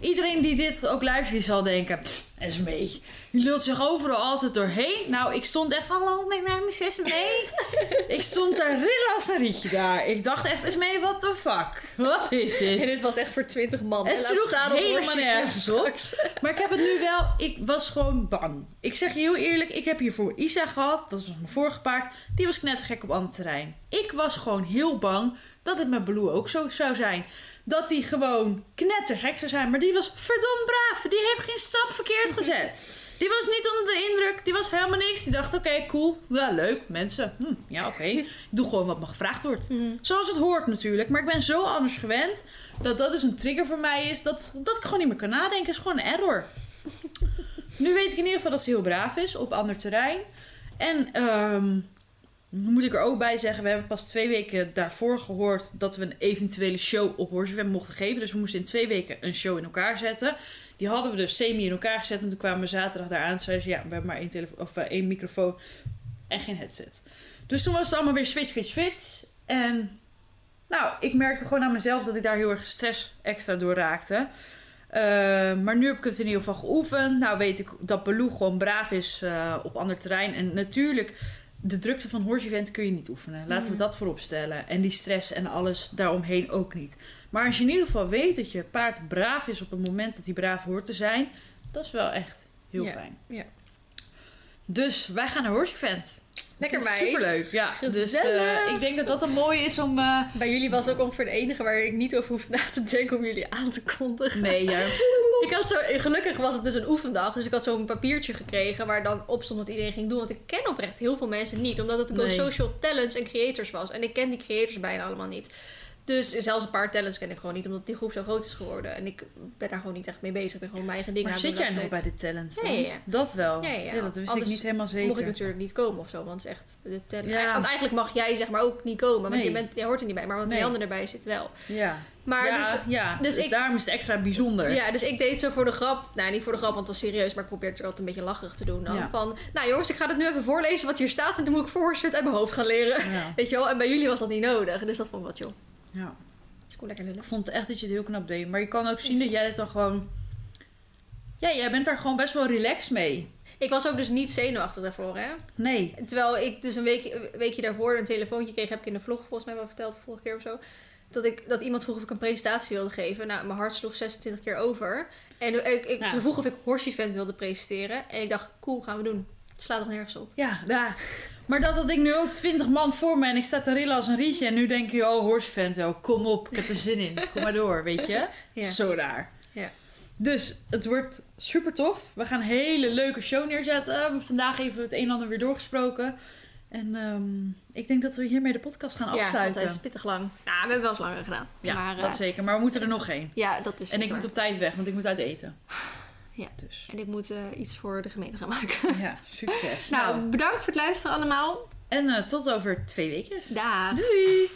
Iedereen die dit ook luistert, die zal denken... "Pff, Esmee, die lult zich overal altijd doorheen. Nou, ik stond echt... Hallo, mijn naam is Esmee. ik stond daar rillen als een rietje daar. Ik dacht echt, Esmee, what the fuck? Wat is En dit? dit was echt voor 20 man. Het sloeg helemaal nergens op. Maar ik heb het nu wel... Ik was gewoon bang. Ik zeg je heel eerlijk, ik heb hiervoor Isa gehad. Dat was mijn vorige paard. Die was knettergek op ander terrein. Ik was gewoon heel bang dat het met Baloo ook zo zou zijn. Dat die gewoon knettergek zou zijn. Maar die was verdomd braaf. Die heeft geen stap verkeerd gezet. Die was niet onder de indruk. Die was helemaal niks. Die dacht, oké, cool. Ja, leuk. Mensen. Hm, ja, oké. Ik doe gewoon wat me gevraagd wordt. Zoals het hoort natuurlijk. Maar ik ben zo anders gewend. Dat dat dus een trigger voor mij is. Dat, dat ik gewoon niet meer kan nadenken. Is gewoon een error. Nu weet ik in ieder geval dat ze heel braaf is op ander terrein. En ehm, moet ik er ook bij zeggen, we hebben pas twee weken daarvoor gehoord dat we een eventuele show op Horse Event mochten geven. Dus we moesten in twee weken een show in elkaar zetten. Die hadden we dus semi in elkaar gezet. En toen kwamen we zaterdag daar aan. en Zeiden ze, ja, we hebben maar één, telefo- of, eh, één microfoon en geen headset. Dus toen was het allemaal weer switch, switch, switch. En nou, ik merkte gewoon aan mezelf dat ik daar heel erg stress extra door raakte. Eh, maar nu heb ik het in ieder geval geoefend. Nou weet ik dat Baloo gewoon braaf is eh, op ander terrein. En natuurlijk, de drukte van horse event kun je niet oefenen. Laten we dat voorop stellen. En die stress en alles daaromheen ook niet. Maar als je in ieder geval weet dat je paard braaf is op het moment dat hij braaf hoort te zijn. Dat is wel echt heel Ja, fijn. ja. Dus wij gaan naar horse event. Lekker meid. Superleuk, ja. Dus eh, ik denk dat dat een mooie is om... eh, Bij jullie was ook ongeveer de enige waar ik niet over hoef na te denken om jullie aan te kondigen. nee, ja. Ik had zo, gelukkig was het dus een oefendag, dus ik had zo'n papiertje gekregen waar dan op stond wat iedereen ging doen. Want ik ken oprecht heel veel mensen niet, omdat het Nee. Social Talents en Creators was. En ik ken die creators bijna allemaal niet. Dus zelfs een paar talents ken ik gewoon niet, omdat die groep zo groot is geworden. En ik ben daar gewoon niet echt mee bezig. Ik ben gewoon mijn eigen dingen Maar aan het zit jij nog bij de talents Ja, dan? ja, ja. Dat wel. Ja, dat wist ik niet helemaal zeker. Mocht ik natuurlijk niet komen of zo, want het is echt de talent. Ja. Want eigenlijk mag jij zeg maar ook niet komen, want Nee. je, bent, jij hoort er niet bij. Maar wat Nee. Leander erbij zit wel. Ja. Maar ja, dus, ja. dus Dus, ik- daarom is het extra bijzonder. Ja, dus ik deed zo voor de grap. Nou, niet voor de grap, want het was serieus. Maar ik probeer het altijd een beetje lacherig te doen dan. Ja. Van, nou jongens, ik ga het nu even voorlezen wat hier staat. En dan moet ik voorsfit uit mijn hoofd gaan leren. Weet je wel? En bij jullie was dat niet nodig. Dus dat vond ik wel chill. Ja. Dus ik lekker Ik lullen. vond echt dat je het heel knap deed. Maar je kan ook zien dat jij het dan gewoon... Ja, jij bent daar gewoon best wel relaxed mee. Ik was ook dus niet zenuwachtig daarvoor, hè. Nee. Terwijl ik dus een week, weekje daarvoor een telefoontje kreeg. Heb ik in de vlog volgens mij wel verteld, de vorige keer of zo. Dat, ik, dat iemand vroeg of ik een presentatie wilde geven. Nou, mijn hart sloeg 26 keer over. En ik, ik vroeg of ik Horse Event wilde presenteren. En ik dacht, cool, gaan we doen. Het slaat toch nergens op. Ja, ja. Maar dat had ik nu ook twintig man voor me en ik sta te rillen als een rietje. En nu denk je, oh, horse vent, oh, kom op, ik heb er zin in. Kom maar door, weet je? Ja. Zo raar. Ja. Dus het wordt super tof. We gaan een hele leuke show neerzetten. We hebben vandaag even het een en ander weer doorgesproken. En ehm, ik denk dat we hiermee de podcast gaan Ja, afsluiten. dat is pittig lang. Nou, we hebben wel eens langer gedaan. Ja, maar, eh, dat zeker. Maar we moeten er nog heen. Ja, dat is En ik waar. moet op tijd weg, want ik moet uit eten. Ja. Dus, En ik moet eh, iets voor de gemeente gaan maken. ja, succes. nou, Nou, bedankt voor het luisteren allemaal. en eh, tot over twee weken. Daag. Doei!